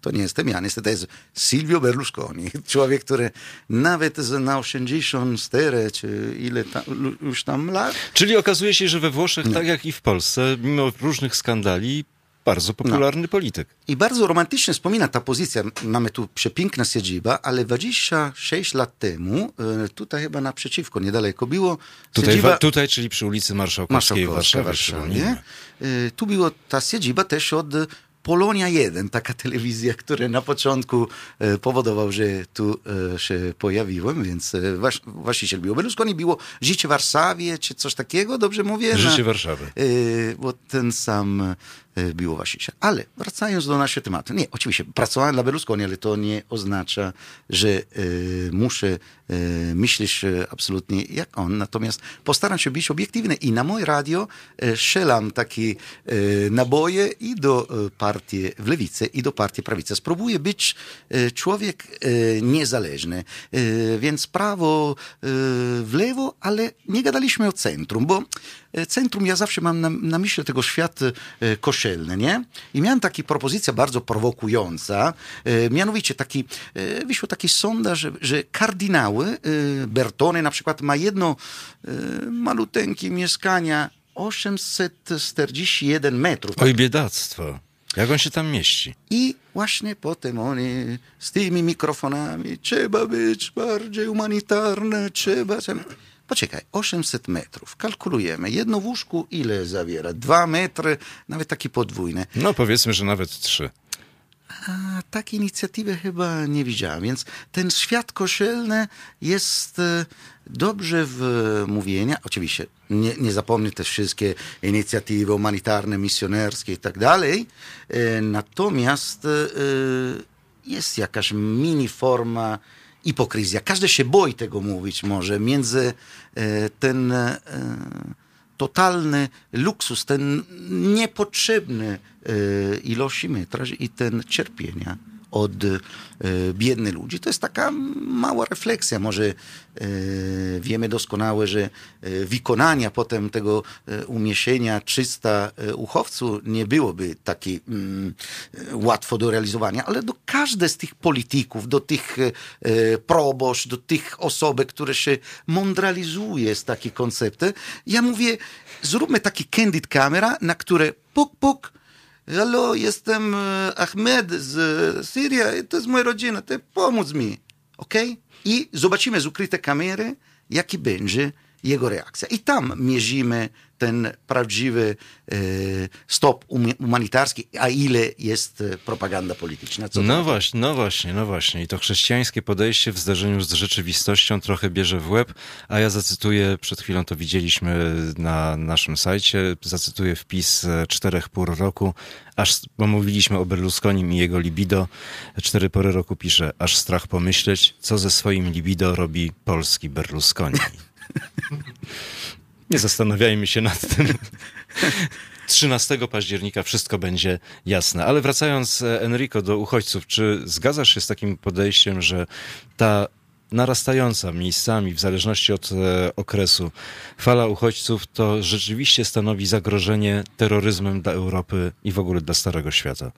To nie jestem ja, niestety jest Silvio Berlusconi, człowiek, który nawet na 84 czy ile tam, już tam lat. Czyli okazuje się, że we Włoszech, tak jak i w Polsce, mimo różnych skandali, bardzo popularny no. polityk. I bardzo romantycznie wspomina ta pozycja. Mamy tu przepiękna siedziba, ale 26 lat temu, e, tutaj chyba naprzeciwko, niedaleko było. Tutaj, siedziba... tutaj czyli przy ulicy Marszałkowskiej w Warszawie. Warszawie. Tu była ta siedziba też od Polonia 1, taka telewizja, która na początku e, powodował, że tu e, się pojawiłem, więc e, wasz, właściciel było Berlusconi, było Życie Warszawie, czy coś takiego, dobrze mówię? Życie na, Warszawy. Bo ten sam było właściciel. Ale wracając do naszego tematu. Nie, oczywiście pracowałem dla Berlusconi, ale to nie oznacza, że e, muszę e, myśleć absolutnie jak on. Natomiast postaram się być obiektywny i na moje radio e, strzelam takie e, naboje i do partii w lewicy, i do partii prawicy. Spróbuję być człowiek niezależny. Więc prawo w lewo, ale nie gadaliśmy o centrum, bo centrum ja zawsze mam na, na myśli tego świat kościelny, I miałem taka propozycja bardzo prowokująca, mianowicie taki, wyszło taki sondaż, że, że kardynały, Bertone na przykład ma jedno maluteńkie mieszkania 841 metrów. Oj, biedactwo. Jak on się tam mieści? I właśnie potem oni z tymi mikrofonami trzeba być bardziej humanitarne, trzeba... Poczekaj, 800 metrów. Kalkulujemy. Jedno w łóżku ile zawiera? Dwa metry, nawet takie podwójne. No powiedzmy, że nawet trzy. A takiej inicjatywy chyba nie widziałem, więc ten świat kościelny jest e, dobrze w mówieniu. Oczywiście nie, nie zapomnę też wszystkie inicjatywy humanitarne, misjonerskie i tak dalej. E, natomiast e, jest jakaś mini forma hipokryzja. Każdy się boi tego mówić może. Między e, ten e, totalny luksus, ten niepotrzebny e, ilości metraż i ten cierpienia od e, biednych ludzi. To jest taka mała refleksja. Może e, wiemy doskonale, że e, wykonania potem tego umieszczenia 300 uchowców nie byłoby takie mm, łatwo do realizowania, ale do każdej z tych polityków, do tych proboszcz, do tych osób, które się mądralizuje z takiej koncepty, ja mówię, zróbmy taki candid kamera, na które puk, puk, Halo, jestem e, Ahmed z e, Syrii, to jest moja rodzina, to pomóc mi. ok? I zobaczymy z ukryte kamery, jaki będzie jego reakcja. I tam mierzymy ten prawdziwy e, stop humanitarski, a ile jest e, propaganda polityczna. Co no właśnie, no właśnie, no właśnie. I to chrześcijańskie podejście w zdarzeniu z rzeczywistością trochę bierze w łeb, a ja zacytuję, przed chwilą to widzieliśmy na naszym sajcie, zacytuję wpis e, czterech pór roku, aż, bo mówiliśmy o Berlusconim i jego libido, cztery pory roku pisze, aż strach pomyśleć, co ze swoim libido robi polski Berlusconi. Nie zastanawiajmy się nad tym. 13 października wszystko będzie jasne. Ale wracając, e, Enrico, do uchodźców, czy zgadzasz się z takim podejściem, że ta narastająca miejscami, w zależności od e, okresu, fala uchodźców to rzeczywiście stanowi zagrożenie terroryzmem dla Europy i w ogóle dla Starego Świata?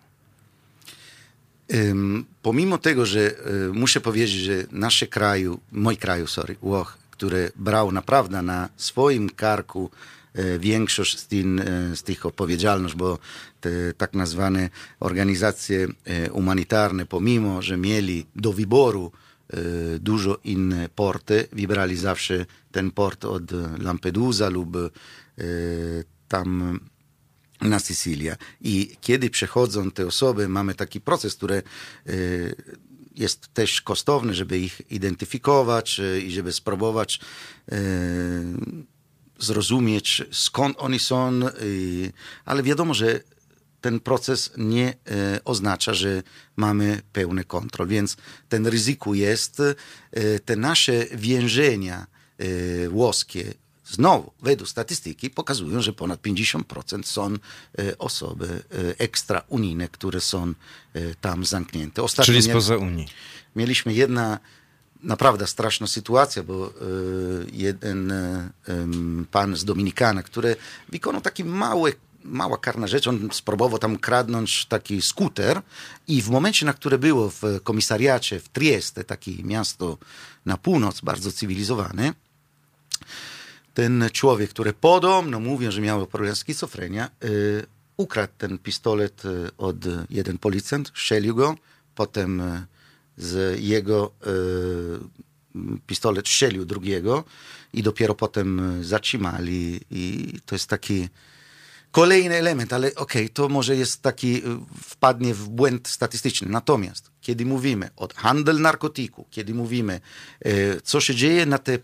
Um, pomimo tego, że um, muszę powiedzieć, że nasze kraju, mój kraju, sorry, Włoch, który brał naprawdę na swoim karku e, większość z, e, z tych odpowiedzialność, bo te tak nazwane organizacje e, humanitarne, pomimo, że mieli do wyboru dużo inne porty, wybrali zawsze ten port od Lampedusa lub tam na Sycylię. I kiedy przechodzą te osoby, mamy taki proces, który jest też kosztowny, żeby ich identyfikować e, i żeby spróbować e, zrozumieć, skąd oni są, ale wiadomo, że ten proces nie oznacza, że mamy pełny kontrol, więc ten ryzyko jest. Te nasze więzienia włoskie Znowu, według statystyki pokazują, że ponad 50% są e, osoby e, ekstra unijne, które są e, tam zamknięte. Ostatnio Czyli spoza Unii. Mieliśmy jedna naprawdę straszna sytuacja, bo jeden pan z Dominikana, który wykonał taki mały mała karna rzecz. On spróbował tam kradnąć taki skuter i w momencie, na które było w komisariacie w Trieste, takie miasto na północ, bardzo cywilizowane, ten człowiek, który podobno mówią, że miał problem schizofrenia, y, ukradł ten pistolet y, od jeden policjant, strzelił go, potem y, z jego y, pistolet strzelił drugiego i dopiero potem zatrzymali i to jest taki Kolejny element, ale okej, okay, to może jest taki, y, wpadnie w błęd statystyczny. Natomiast, kiedy mówimy o handel narkotyku, kiedy mówimy, e, co się dzieje na te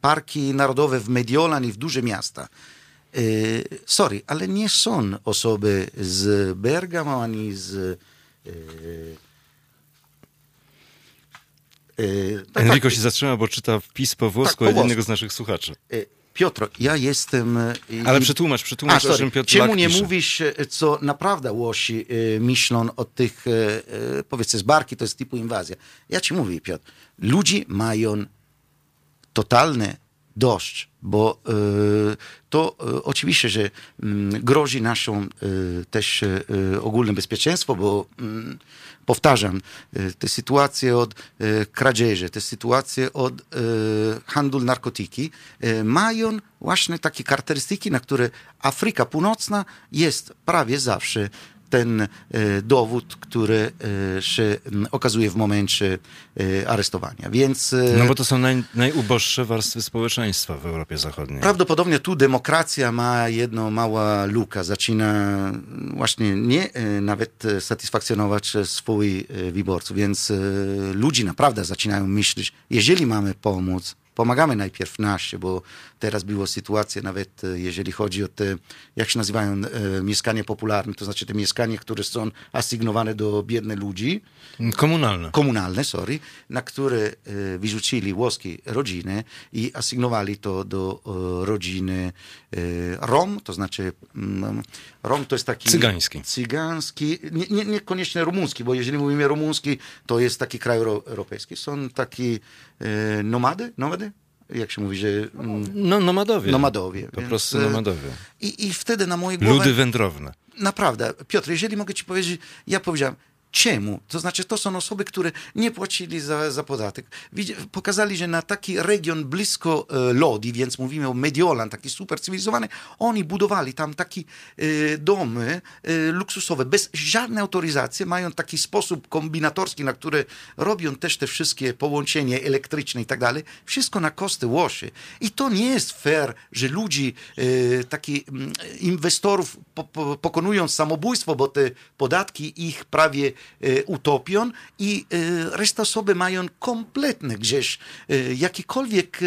parki narodowe w Mediolan i w duże miasta, e, sorry, ale nie są osoby z Bergamo ani z e, Enrico tak, się zatrzyma, bo czyta wpis po włosku tak, po jednego z naszych słuchaczy. Piotr, ja jestem... E, Ale przetłumacz, przetłumacz, A, o czym Piotr Czemu nie pisze? mówisz, e, co naprawdę Łosi e, myślą o tych, powiedzmy, z barki, to jest typu inwazja. Ja ci mówię, Piotr, ludzie mają totalny dość, bo to oczywiście, że mm, grozi naszą też ogólne bezpieczeństwo, bo mm, powtarzam, te sytuacje od kradzieży, te sytuacje od handlu narkotyki mają właśnie takie charakterystyki, na które Afryka Północna jest prawie zawsze ten e, dowód, który e, się okazuje w momencie e, aresztowania. Więc, no bo to są naj, najuboższe warstwy społeczeństwa w Europie Zachodniej. Prawdopodobnie tu demokracja ma jedną mała luka. Zaczyna właśnie nie nawet satysfakcjonować swoich wyborców, więc ludzie naprawdę zaczynają myśleć, jeżeli mamy pomóc, pomagamy najpierw nasie, bo teraz była sytuacja nawet, e, jeżeli chodzi o te, jak się nazywają, e, mieszkania popularne, to znaczy te mieszkania, które są asygnowane do biednych ludzi. Komunalne. Komunalne, sorry, na które e, wyrzucili włoskie rodziny i asygnowali to do e, rodziny e, Rom, to znaczy mm, Rom to jest taki... Cygański. Cygański, nie, nie, niekoniecznie rumuński, bo jeżeli mówimy rumuński, to jest taki kraj europejski. Są taki e, nomady, nomady? Jak się mówi, że... Mm, no, nomadowie. Nomadowie. Po więc, prostu nomadowie. I, I wtedy na mojej głowie... Ludy wędrowne. Naprawdę. Piotr, jeżeli mogę ci powiedzieć, ja powiedziałem, Czemu? To znaczy, to są osoby, które nie płacili za, za podatek. Pokazali, że na taki region blisko e, Lodi, więc mówimy o Mediolan, taki super cywilizowany, oni budowali tam takie domy e, luksusowe, bez żadnej autoryzacji, mają taki sposób kombinatorski, na który robią też te wszystkie połączenia elektryczne i tak dalej. Wszystko na koszty Łoszy. I to nie jest fair, że ludzi, e, takich inwestorów po, po, pokonują samobójstwo, bo te podatki ich prawie utopią i e, reszta osoby mają kompletne gdzieś e, jakiekolwiek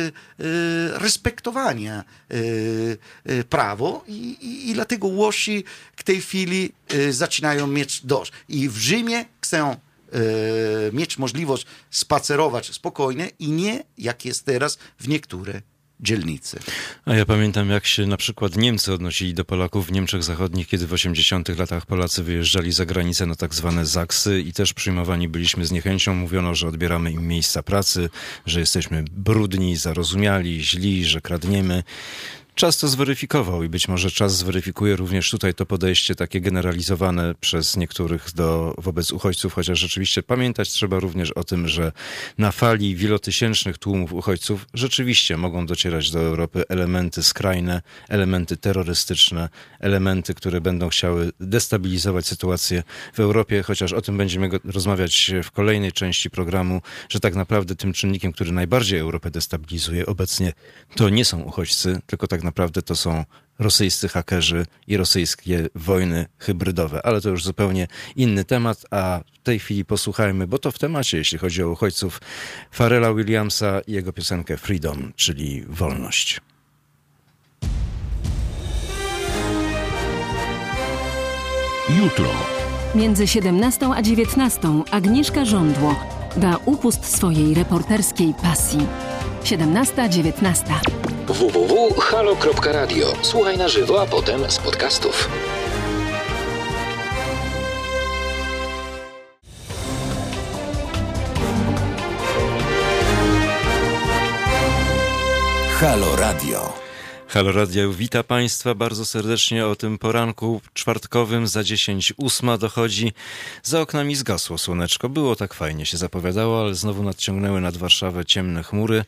respektowania prawo i, i, i dlatego Łosi w tej chwili zaczynają mieć dość. I w Rzymie chcą mieć możliwość spacerować spokojnie i nie jak jest teraz w niektóre dzielnicy. A ja pamiętam, jak się na przykład Niemcy odnosili do Polaków w Niemczech Zachodnich, kiedy w 80 latach Polacy wyjeżdżali za granicę na tak zwane zaksy i też przyjmowani byliśmy z niechęcią. Mówiono, że odbieramy im miejsca pracy, że jesteśmy brudni, zarozumiali, źli, że kradniemy. Czas to zweryfikował i być może czas zweryfikuje również tutaj to podejście takie generalizowane przez niektórych do, wobec uchodźców, chociaż rzeczywiście pamiętać trzeba również o tym, że na fali wielotysięcznych tłumów uchodźców rzeczywiście mogą docierać do Europy elementy skrajne, elementy terrorystyczne, elementy, które będą chciały destabilizować sytuację w Europie, chociaż o tym będziemy rozmawiać w kolejnej części programu, że tak naprawdę tym czynnikiem, który najbardziej Europę destabilizuje obecnie, to nie są uchodźcy, tylko tak naprawdę naprawdę to są rosyjscy hakerzy i rosyjskie wojny hybrydowe. Ale to już zupełnie inny temat, a w tej chwili posłuchajmy, bo to w temacie, jeśli chodzi o uchodźców, Farela Williamsa i jego piosenkę Freedom, czyli wolność. Jutro. Między 17 a 19 Agnieszka Żądło da upust swojej reporterskiej pasji. 17-19 www.halo.radio. Słuchaj na żywo, a potem z podcastów. Halo Radio. Halo Radio, wita Państwa bardzo serdecznie o tym poranku czwartkowym. Za 10 ósma dochodzi. Za oknami zgasło słoneczko. Było tak fajnie się zapowiadało, ale znowu nadciągnęły nad Warszawę ciemne chmury.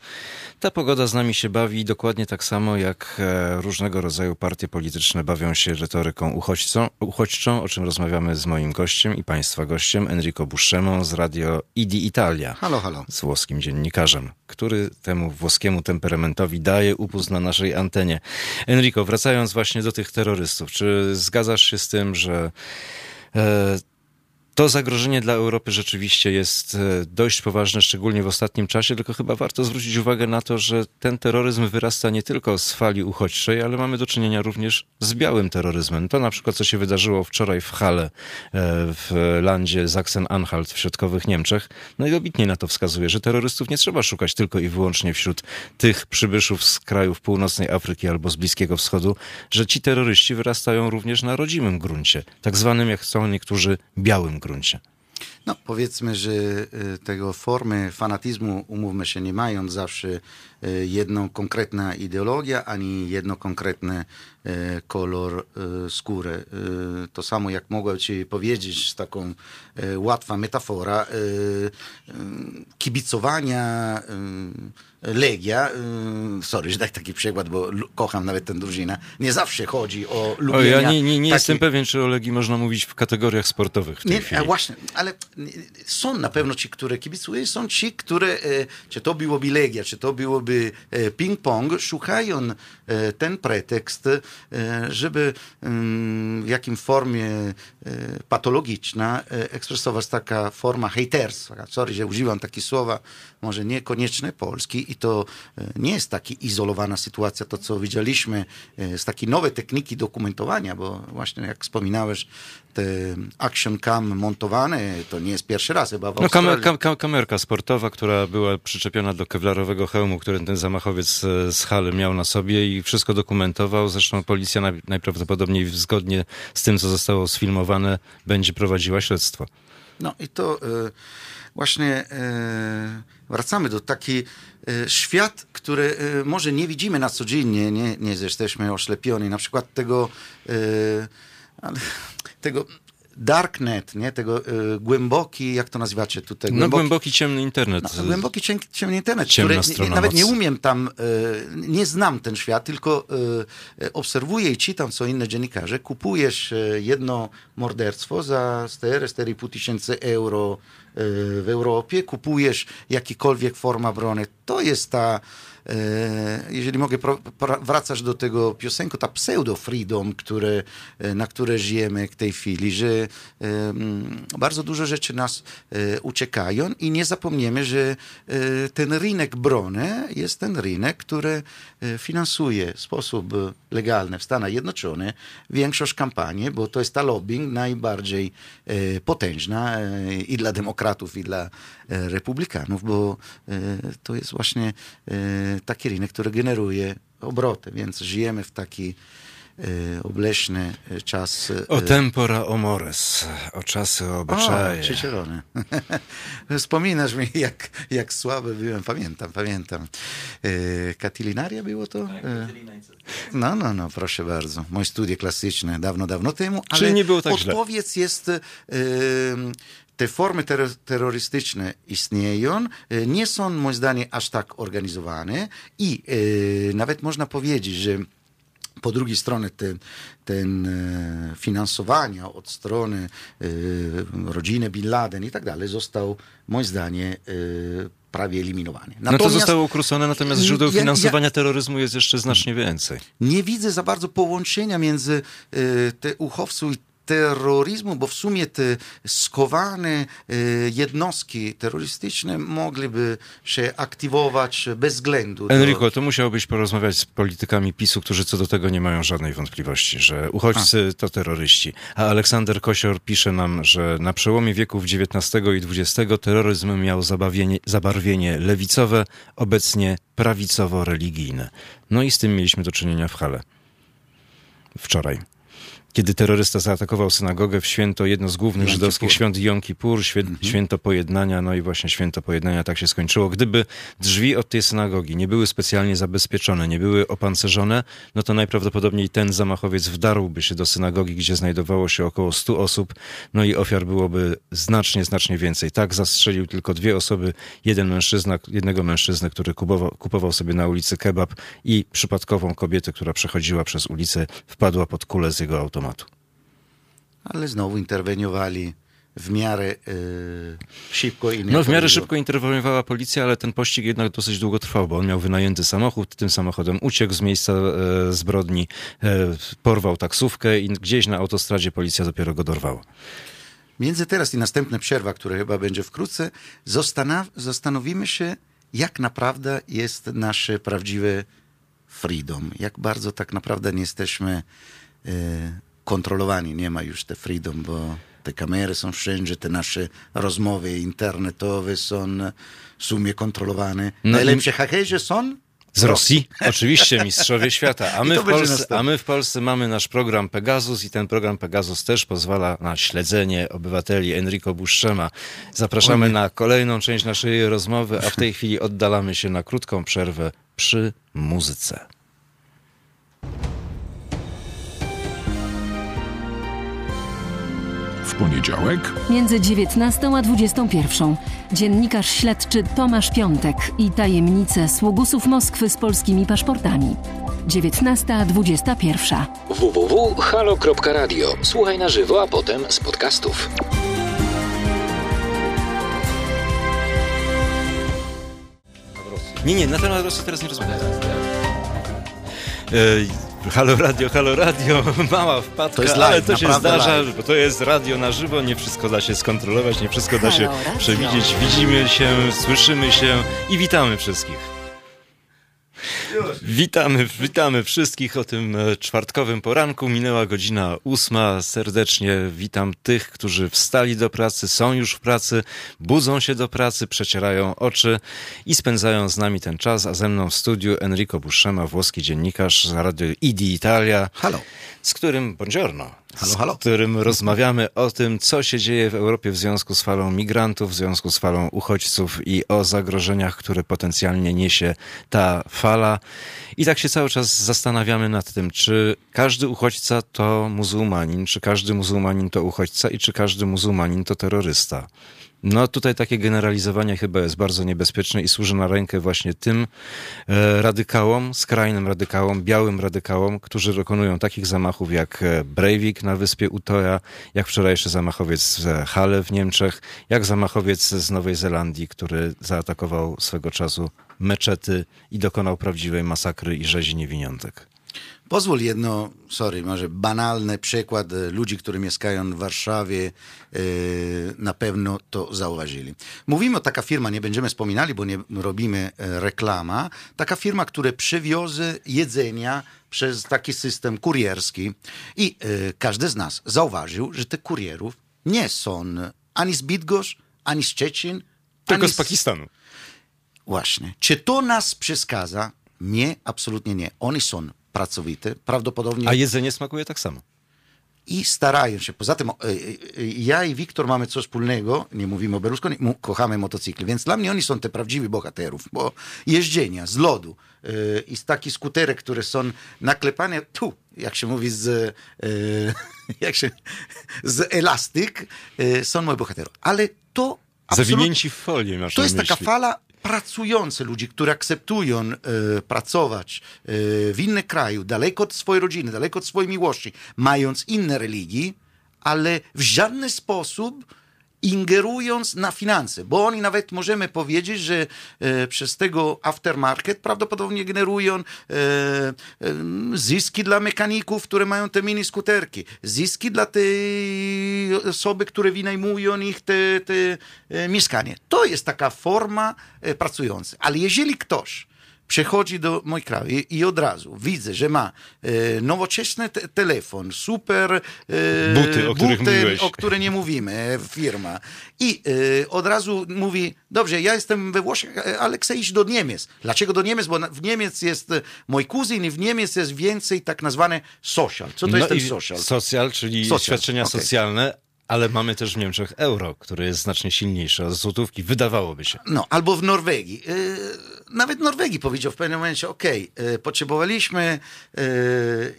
Ta pogoda z nami się bawi dokładnie tak samo, jak e, różnego rodzaju partie polityczne bawią się retoryką uchodźcą, uchodźczą, o czym rozmawiamy z moim gościem i Państwa gościem, Enrico Buscemo z Radio Idi Italia. Halo, halo. Z włoskim dziennikarzem, który temu włoskiemu temperamentowi daje upust na naszej antenie. Enrico, wracając właśnie do tych terrorystów, czy zgadzasz się z tym, że e, to zagrożenie dla Europy rzeczywiście jest e, dość poważne, szczególnie w ostatnim czasie, tylko chyba warto zwrócić uwagę na to, że ten terroryzm wyrasta nie tylko z fali uchodźczej, ale mamy do czynienia również z białym terroryzmem. To na przykład, co się wydarzyło wczoraj w Halle, e, w landzie Sachsen-Anhalt w środkowych Niemczech, najlobitniej na to wskazuje, że terrorystów nie trzeba szukać tylko i wyłącznie wśród tych przybyszów z krajów północnej Afryki albo z Bliskiego Wschodu, że ci terroryści wyrastają również na rodzimym gruncie, tak zwanym, jak chcą niektórzy, białym gruncie? No, powiedzmy, że y, tego formy fanatyzmu, umówmy się, nie mają zawsze jedną konkretna ideologia, ani jedno konkretny y, kolor skóry. To samo jak mogłem ci powiedzieć z taką łatwa metafora kibicowania Legia, sorry, że tak taki przykład, bo kocham nawet tę drużynę, nie zawsze chodzi o lubienia... O, ja nie, nie, nie taki... jestem pewien, czy o Legii można mówić w kategoriach sportowych w tej nie, chwili. Właśnie, ale są na pewno ci, które kibicują, są ci, które, e, czy to byłoby Legia, czy to byłoby e, ping-pong, szukają e, ten pretekst, żeby mm, w jakim formie patologiczna ekspresować taka forma hejterstwa. Sorry, że używam takie słowa, może niekoniecznie polski i to e, nie jest taka izolowana sytuacja, to co widzieliśmy e, z takiej nowej techniki dokumentowania, bo właśnie jak wspominałeś, action cam montowane, to nie jest pierwszy raz chyba w no, kamer, kam, kamerka sportowa, która była przyczepiona do kewlarowego hełmu, który ten zamachowiec e, z Haly miał na sobie i wszystko dokumentował. Zresztą policja najprawdopodobniej zgodnie z tym, co zostało sfilmowane, będzie prowadziła śledztwo. No i to właśnie wracamy do taki e, świat, który może nie widzimy na codziennie, nie, nie jesteśmy oślepioni. Na przykład tego, e, tego darknet, nie? tego y, głęboki, jak to nazywacie tutaj? Głęboki, no głęboki ciemny internet. No, głęboki ciemny internet, który nie, nawet nie umiem tam, y, nie znam ten świat, tylko y, obserwuję i czytam, co inne dziennikarze. Kupujesz jedno morderstwo za 4-4,5 tysięcy euro w Europie, kupujesz jakikolwiek forma brony. To jest ta jeżeli mogę wracać do tego piosenku, ta pseudo-freedom, e, na które żyjemy w tej chwili, że e, bardzo dużo rzeczy nas uciekają i nie zapomniemy, że ten rynek brony jest ten rynek, który finansuje w sposób legalny w Stanach Zjednoczonych większość kampanii, bo to jest ta lobbying najbardziej potężna i dla demokratów, i dla republikanów, bo to jest właśnie taki rynek, który generuje obroty, więc żyjemy w taki e, obleśny e, czas. E, o tempora omores, o czasy obyczaje. O, ciecielony. Wspominasz mi, jak, jak słaby byłem, pamiętam, pamiętam. Katilinaria było to? Tak, no, no, no, proszę bardzo. Moje studie klasyczne dawno, dawno temu, ale Czyli nie było tak odpowiedź źle. jest te formy terrorystyczne istnieją, e, nie są moim zdaniem aż tak organizowane i e, nawet można powiedzieć, że po drugiej stronie ten, ten e, finansowania od strony rodziny Bin Laden i tak dalej został moim zdaniem prawie eliminowany. Natomiast, no to zostało ukrócone, natomiast źródeł ja, finansowania ja, terroryzmu jest jeszcze znacznie więcej. Nie widzę za bardzo połączenia między te uchodźców i terroryzmu, bo w sumie te skowane e, jednostki terrorystyczne mogliby się aktywować bez względu. Enrico, to musiałbyś porozmawiać z politykami PiSu, którzy co do tego nie mają żadnej wątpliwości, że uchodźcy a. to terroryści. A Aleksander Kosior pisze nam, że na przełomie wieków XIX i XX terroryzm miał zabarwienie lewicowe, obecnie prawicowo-religijne. No i z tym mieliśmy do czynienia w Hale. Wczoraj. Kiedy terrorysta zaatakował synagogę w święto, jedno z głównych Jom żydowskich Kippur. świąt Jom Kippur, świę, mhm. święto pojednania, no i właśnie święto pojednania tak się skończyło. Gdyby drzwi od tej synagogi nie były specjalnie zabezpieczone, nie były opancerzone, no to najprawdopodobniej ten zamachowiec wdarłby się do synagogi, gdzie znajdowało się około 100 osób, no i ofiar byłoby znacznie, znacznie więcej. Tak zastrzelił tylko dwie osoby, jeden mężczyzna, jednego mężczyznę, który kupował, kupował sobie na ulicy kebab i przypadkową kobietę, która przechodziła przez ulicę, wpadła pod kulę z jego automatu. Ale znowu interweniowali w miarę e, szybko i No w miarę szybko interweniowała policja, ale ten pościg jednak dosyć długo trwał, bo on miał wynajęty samochód, tym samochodem uciekł z miejsca e, zbrodni, e, porwał taksówkę i gdzieś na autostradzie policja dopiero go dorwała. Między teraz i następna przerwa, która chyba będzie wkrótce, zastanowimy się, jak naprawdę jest nasze prawdziwe freedom, jak bardzo tak naprawdę nie jesteśmy e, kontrolowani. Nie ma już te freedom, bo te kamery są wszędzie, te nasze rozmowy internetowe są w sumie kontrolowane. No Najlepsze i... hakerzy są z Rosji? Oczywiście, mistrzowie świata. A my, w Polsce, a my w Polsce mamy nasz program Pegasus i ten program Pegasus też pozwala na śledzenie obywateli Enrico Buszczema. Zapraszamy na kolejną część naszej rozmowy, a w tej chwili oddalamy się na krótką przerwę przy muzyce. W poniedziałek między 19 a 21 dziennikarz śledczy Tomasz Piątek i tajemnice sługusów Moskwy z polskimi paszportami. 19 a 21 www.halo.radio. Słuchaj na żywo, a potem z podcastów. Nie, nie, na temat Rosji teraz nie rozmawiamy. Halo radio, halo radio, mała wpadka, to jest live, ale to się zdarza, live. bo to jest radio na żywo, nie wszystko da się skontrolować, nie wszystko da się przewidzieć. Widzimy się, słyszymy się i witamy wszystkich. Witamy, witamy wszystkich o tym e, czwartkowym poranku. Minęła godzina ósma. Serdecznie witam tych, którzy wstali do pracy, są już w pracy, budzą się do pracy, przecierają oczy i spędzają z nami ten czas. A ze mną w studiu Enrico Buscema, włoski dziennikarz z Radio Idi Italia. Halo. Z którym, buongiorno, Halo, halo. z którym rozmawiamy o tym, co się dzieje w Europie w związku z falą migrantów, w związku z falą uchodźców i o zagrożeniach, które potencjalnie niesie ta fala. I tak się cały czas zastanawiamy nad tym, czy każdy uchodźca to muzułmanin, czy każdy muzułmanin to uchodźca i czy każdy muzułmanin to terrorysta. No tutaj takie generalizowanie chyba jest bardzo niebezpieczne i służy na rękę właśnie tym e, radykałom, skrajnym radykałom, białym radykałom, którzy dokonują takich zamachów jak e, Breivik na wyspie Utoja, jak wczorajszy zamachowiec w Halle w Niemczech, jak zamachowiec z Nowej Zelandii, który zaatakował swego czasu meczety i dokonał prawdziwej masakry i rzezi niewiniątek. Pozwól jedno, sorry, może banalny przykład e, ludzi, którzy mieszkają w Warszawie, e, na pewno to zauważyli. Mówimy o taka firma, nie będziemy wspominali, bo nie robimy e, reklama, taka firma, która przywiozę jedzenia przez taki system kurierski i każdy z nas zauważył, że te kurierów nie są ani z Bydgoszcz, ani z Szczecin, tylko z Pakistanu. Właśnie. Czy to nas przeszkadza? Nie, absolutnie nie. Oni są pracowity, prawdopodobnie... A jedzenie smakuje tak samo. I starają się. Poza tym e, e, ja i Wiktor mamy coś wspólnego, nie mówimy o Berlusconi, kochamy motocykle, więc dla mnie oni są te prawdziwi bohaterów, bo jeżdżenia z lodu e, i z takich skuterek, które są naklepane tu, jak się mówi, z, jak się, z elastyk, są moi bohaterowie. Ale to Zawinięci w folię masz To jest myśli. taka fala pracujący ludzi, którzy akceptują e, pracować e, w innym kraju, daleko od swojej rodziny, daleko od swojej miłości, mając inne religii, ale w żaden sposób ingerując na finanse, bo oni nawet możemy powiedzieć, że e, przez tego aftermarket prawdopodobnie generują e, e, zyski dla mechaników, które mają te mini skuterki, zyski dla tej osoby, które wynajmują ich te, te mieszkanie. To jest taka forma pracująca. Ale jeżeli ktoś przechodzi do mój kraju i, i, od razu widzę, że ma e, nowoczesny te telefon, super e, buty, o, buty o których nie mówimy, firma. I e, od razu mówi, dobrze, ja jestem we Włoszech, ale chcę iść do Niemiec. Dlaczego do Niemiec? Bo w Niemiec jest mój kuzyn i w Niemiec jest więcej tak nazwane social. Co to no jest ten social? Social, czyli social. świadczenia okay. socjalne, ale mamy też w Niemczech euro, które jest znacznie silniejsze od złotówki, wydawałoby się. No, albo w Norwegii. Yy, nawet Norwegii powiedział w pewnym momencie, ok, potrzebowaliśmy yy,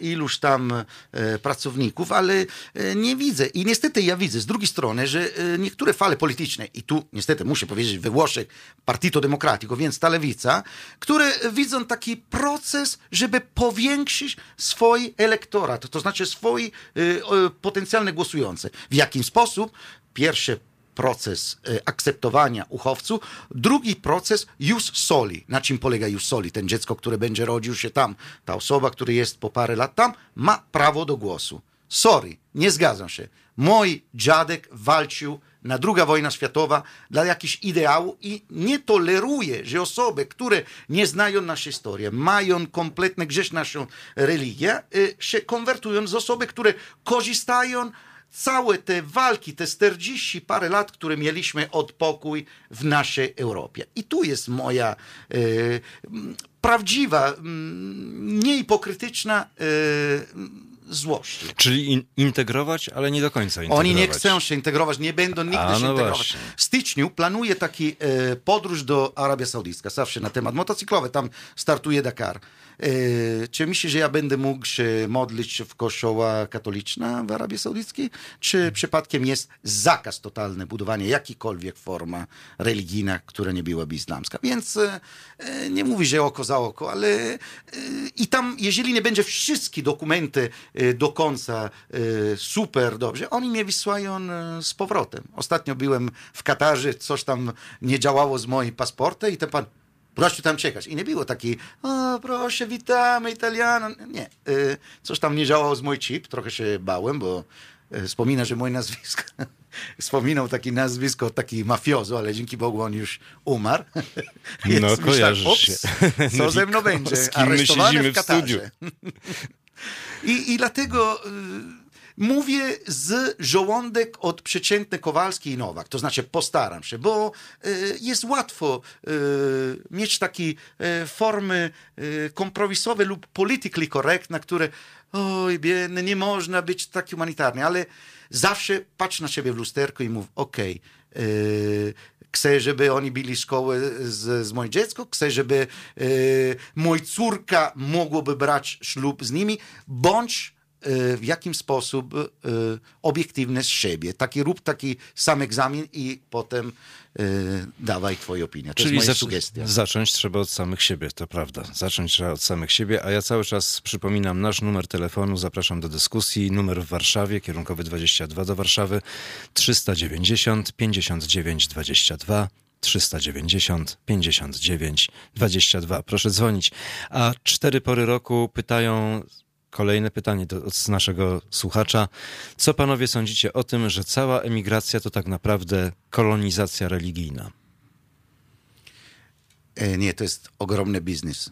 iluś tam yy, pracowników, ale nie widzę. I niestety ja widzę z drugiej strony, że niektóre fale polityczne, i tu niestety muszę powiedzieć, we Włoszech Partito Democratico, więc ta lewica, które widzą taki proces, żeby powiększyć swój elektorat, to znaczy swój potencjalne głosujące. W jakim sposób? Pierwszy proces e, akceptowania uchowców, drugi proces jus soli. Na czym polega jus soli? Ten dziecko, które będzie rodził się tam, ta osoba, która jest po parę lat tam, ma prawo do głosu. Sorry, nie zgadzam się. Mój dziadek walczył na druga wojna światowa dla jakichś ideału i nie toleruje, że osoby, które nie znają naszej historii, mają kompletnie gdzieś naszą religię, e, się konwertują z osoby, które korzystają całe te walki, te 40 parę lat, które mieliśmy od pokój w naszej Europie. I tu jest moja e, prawdziwa, niehipokrytyczna e, złość. Czyli in, integrować, ale nie do końca integrować. Oni nie chcą się integrować, nie będą nigdy A, się no integrować. Właśnie. W styczniu planuję taki e, podróż do Arabia Saudyjska, zawsze na temat motocyklowy, tam startuje Dakar. E, czy myślisz, że ja będę mógł się modlić w kościoła katoliczna w Arabii Saudyjskiej? Czy przypadkiem jest zakaz totalny budowania jakiejkolwiek forma religijna, która nie byłaby islamska? Więc e, nie mówi, że oko za oko, ale i tam, jeżeli nie będzie wszystkie dokumenty do końca super dobrze, oni mnie wysłają z powrotem. Ostatnio byłem w Katarze, coś tam nie działało z moim paszportem i ten pan Proszę tam czekać. I nie było takiej, o proszę, witamy Italiano. Nie. Y, coś tam nie działało z mój chip. Trochę się bałem, bo y, wspomina, że moje nazwisko wspominał takie nazwisko, taki mafiozo, ale dzięki Bogu on już umarł. no, kojarzysz tak, się. Co ze mną będzie? Aresztowany w Katarze. I, I dlatego... Y, Mówię z żołądek od przeciętny Kowalski i Nowak, to znaczy postaram się, bo y, jest łatwo y, mieć takie y, formy kompromisowe lub politically correct, na które oj biedny, nie można być tak humanitarny, ale zawsze patrz na siebie w lusterku i mów, okej, okay, chcę, żeby oni byli szkoły z, z moim dziecko, chcę, żeby moja córka mogłaby brać ślub z nimi, bądź w jakim sposób y, obiektywny z siebie. Taki rób taki sam egzamin i potem y, dawaj twoje opinie. To Czyli jest moja sugestia. zacząć trzeba od samych siebie, to prawda. Zacząć trzeba od samych siebie, a ja cały czas przypominam nasz numer telefonu, zapraszam do dyskusji. Numer w Warszawie, kierunkowy 22 do Warszawy, 390 59 22 390 59 22. Proszę dzwonić. A cztery pory roku pytają Kolejne pytanie do, od naszego słuchacza. Co panowie sądzicie o tym, że cała emigracja to tak naprawdę kolonizacja religijna? E, nie, to jest ogromny biznes.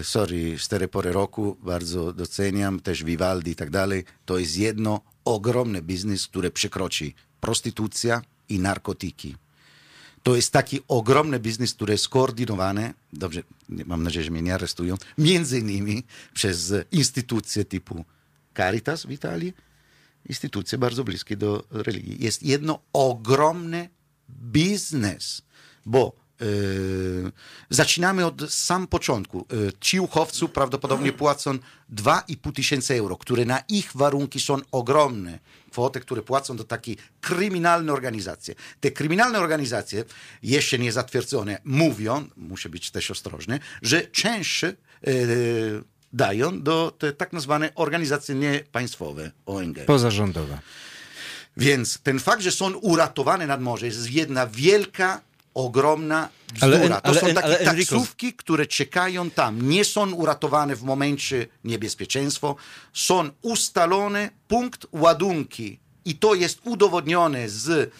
E, sorry, cztery pory roku, bardzo doceniam, też Vivaldi i tak dalej. To jest jedno ogromny biznes, które przekroczy prostytucja i narkotyki. To jest taki ogromny biznes, który jest skoordynowany, dobrze, mam nadzieję, że mnie nie aresztują, między innymi przez instytucje typu Caritas w Italii, instytucje bardzo bliskie do religii. Jest jedno ogromny biznes, bo Yy, zaczynamy od sam początku. Yy, ci uchowcy prawdopodobnie płacą 2,5 tysięcy euro, które na ich warunki są ogromne. Kwoty, które płacą do takiej kryminalne organizacje. Te kryminalne organizacje, jeszcze nie zatwierdzone, mówią, muszę być też ostrożny, że częściej yy, dają do te tak nazwane organizacje niepaństwowe, ONG. Pozarządowe. Więc ten fakt, że są uratowane nad morze, jest jedna wielka ogromna bzdura. Ale, to ale, są takie ale, taksówki, które czekają tam. Nie są uratowane w momencie niebezpieczeństwa. Są ustalone punkt ładunki i to jest udowodnione z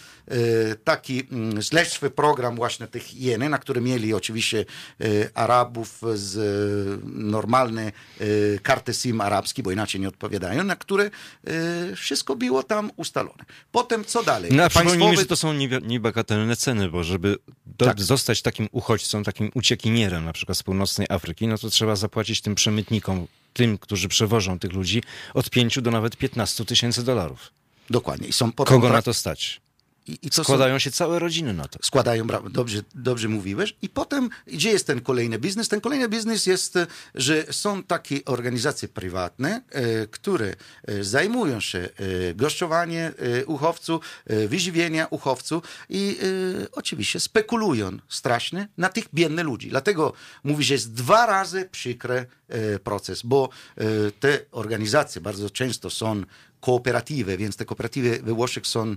taki mm, śledczy program właśnie tych jeny, na który mieli oczywiście e, Arabów z e, normalne karty SIM arabskie, bo inaczej nie odpowiadają, na które wszystko było tam ustalone. Potem co dalej? No, Państwowy... że to są niebagatelne ceny, bo żeby do, tak. zostać takim uchodźcą, takim uciekinierem na przykład z północnej Afryki, no to trzeba zapłacić tym przemytnikom, tym, którzy przewożą tych ludzi, od 5 do nawet 15 tysięcy dolarów. Dokładnie. I są Kogo na to stać? I, i składają są, się całe rodziny na to. Składają, dobrze, dobrze mówiłeś. I potem, gdzie jest ten kolejny biznes? Ten kolejny biznes jest, że są takie organizacje prywatne, e, które e, zajmują się e, goszczowaniem uchowców, wyżywienia uchowców i oczywiście spekulują strasznie na tych biednych ludzi. Dlatego mówi, że jest dwa razy przykry proces, bo te organizacje bardzo często są kooperatywy, więc te kooperatywy we Włoszech są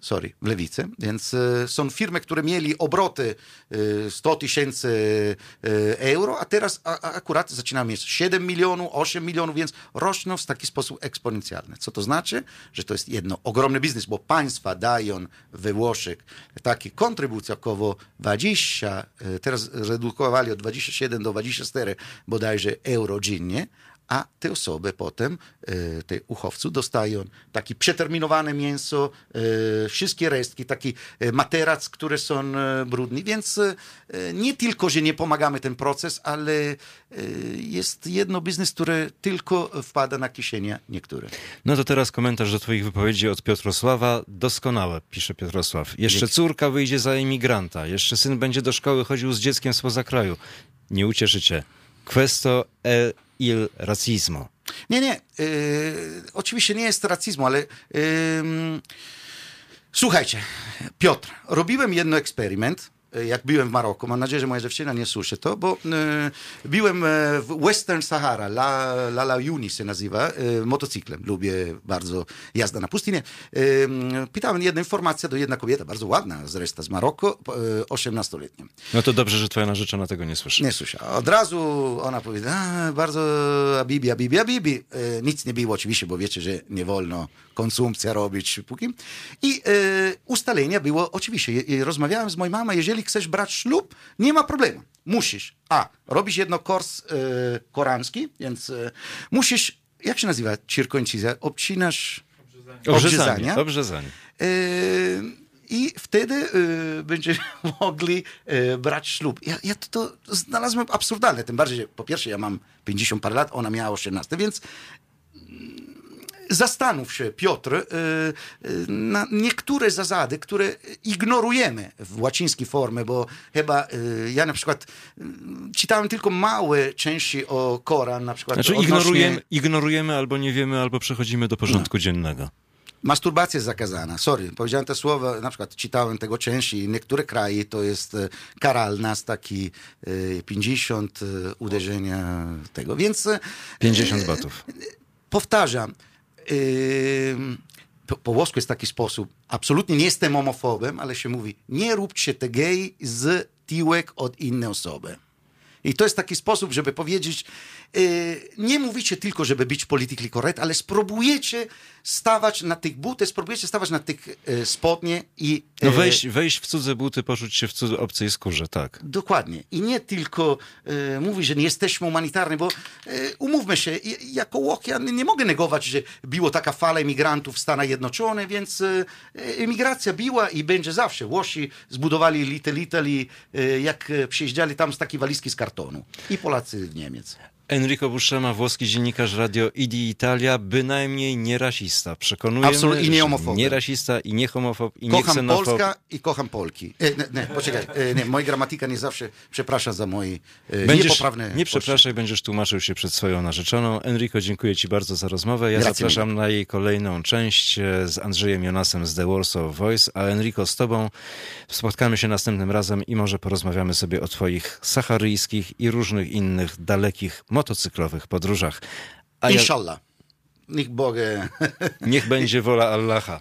sorry, w lewicy. Więc e, są firmy, które mieli obroty 100 e, tysięcy e, euro, a teraz akurat zaczynamy mieć 7 milionów, 8 milionów, więc rosną w taki sposób eksponencjalny. Co to znaczy? Że to jest jedno ogromny biznes, bo państwa dają we Włoszech takie kontrybucje około 20, teraz redukowali od 27 do 24 bodajże euro dziennie, a te osoby potem, e, te uchowcy, dostają takie przeterminowane mięso, e, wszystkie resztki, taki e, materac, które są brudne. Więc nie tylko, że nie pomagamy ten proces, ale jest jedno biznes, który tylko wpada na kieszenie niektóre. No to teraz komentarz do twoich wypowiedzi od Piotrosława. Doskonałe, pisze Piotrosław. Jeszcze córka wyjdzie za emigranta, jeszcze syn będzie do szkoły chodził z dzieckiem spoza kraju. Nie ucieszycie. Questo è il razzismo. Nie, nie. Yy, oczywiście nie jest rasizmu, ale yy, słuchajcie, Piotr, robiłem jedno eksperyment jak byłem w Maroku, mam nadzieję, że moja dziewczyna nie słyszy to, bo e, byłem e, w Western Sahara, La, La La Uni się nazywa, e, motocyklem. Lubię bardzo jazda na pustynię. E, pytałem jedną informację do jedna kobieta, bardzo ładna zresztą z Maroku, e, 18-letnia. No to dobrze, że twoja narzeczona tego nie słyszy. Nie słyszy. Od razu ona powiedziała, bardzo Abibi, Abibi, Abibi. E, nic nie było oczywiście, bo wiecie, że nie wolno konsumpcja robić póki. I e, ustalenia było oczywiście. rozmawiałem z moją mamą, jeżeli chcesz brać ślub, nie ma problemu. Musisz, a, robisz jedno kurs e, koranski, więc e, musisz, jak się nazywa cirkoncizja? Obcinasz obrzezanie. Obrzezanie. E, i wtedy y, będziemy mogli y, brać ślub. Ja, ja to, to, znalazłem absurdalne, tym bardziej, że po pierwsze ja mam 50 parę lat, ona miała 18, więc zastanów się, Piotr, y, y, na niektóre zasady, które ignorujemy w łacińskiej formie, bo chyba y, ja na przykład czytałem tylko małe części o Koran, na przykład. Znaczy odnośnie... ignorujemy, ignorujemy albo nie wiemy, albo przechodzimy do porządku no. dziennego. Masturbacja jest zakazana. Sorry, powiedziałem te słowa, na przykład czytałem tego części. Niektóre kraje to jest karalna z taki 50 uderzenia tego, więc... 50 batów. Powtarzam, po, po włosku jest taki sposób, absolutnie nie jestem homofobem, ale się mówi, nie róbcie te gej z tyłek od innej osoby. I to jest taki sposób, żeby powiedzieć, nie mówicie tylko, żeby być politycznie correct, ale spróbujecie stawać na tych butach, spróbujecie stawać na tych y, spodnie i... No y, wejść, wejść w cudze buty, poczuć się w cudze obcej skórze, tak. Dokładnie. I nie tylko e, mówić, że nie jesteśmy humanitarni, bo e, umówmy się, jako Łok ja nie mogę negować, że było taka fala emigrantów w Stanach Zjednoczonych, więc e, emigracja była i będzie zawsze. Włosi zbudowali Little Italy, jak przyjeżdżali tam z takiej walizki z kartonu. I Polacy w Niemiec. Enrico Buscema, włoski dziennikarz radio ID Italia, bynajmniej nie rasista. Przekonujemy, Absolutnie nie homofob. Nie rasista i nie homofob i kocham nie ksenofob. Polska i kocham Polki. E, nie, nie, poczekaj, e, nie, moja gramatyka nie zawsze przeprasza za moje e, będziesz, niepoprawne... Nie przepraszaj, będziesz tłumaczył się przed swoją narzeczoną. Enrico, dziękuję ci bardzo za rozmowę. Ja Grazie zapraszam mille. na jej kolejną część e, z Andrzejem Jonasem z The Warsaw Voice, a Enrico z tobą spotkamy się następnym razem i może porozmawiamy sobie o twoich saharyjskich i różnych innych dalekich motocyklowych podróżach. A Inshallah. Ja... Niech Bogę. Niech będzie wola Allaha.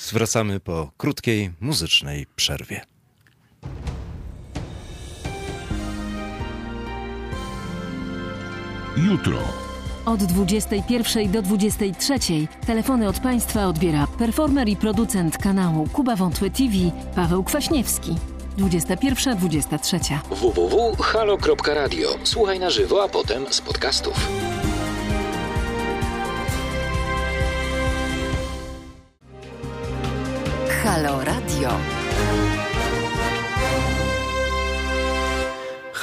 Zwracamy po krótkiej muzycznej przerwie. Jutro. Od 21 do 23 telefony od Państwa odbiera performer i producent kanału Kuba Wątły TV Paweł Kwaśniewski. 21-23. www.halo.radio. Słuchaj na żywo, a potem z podcastów. Halo Radio.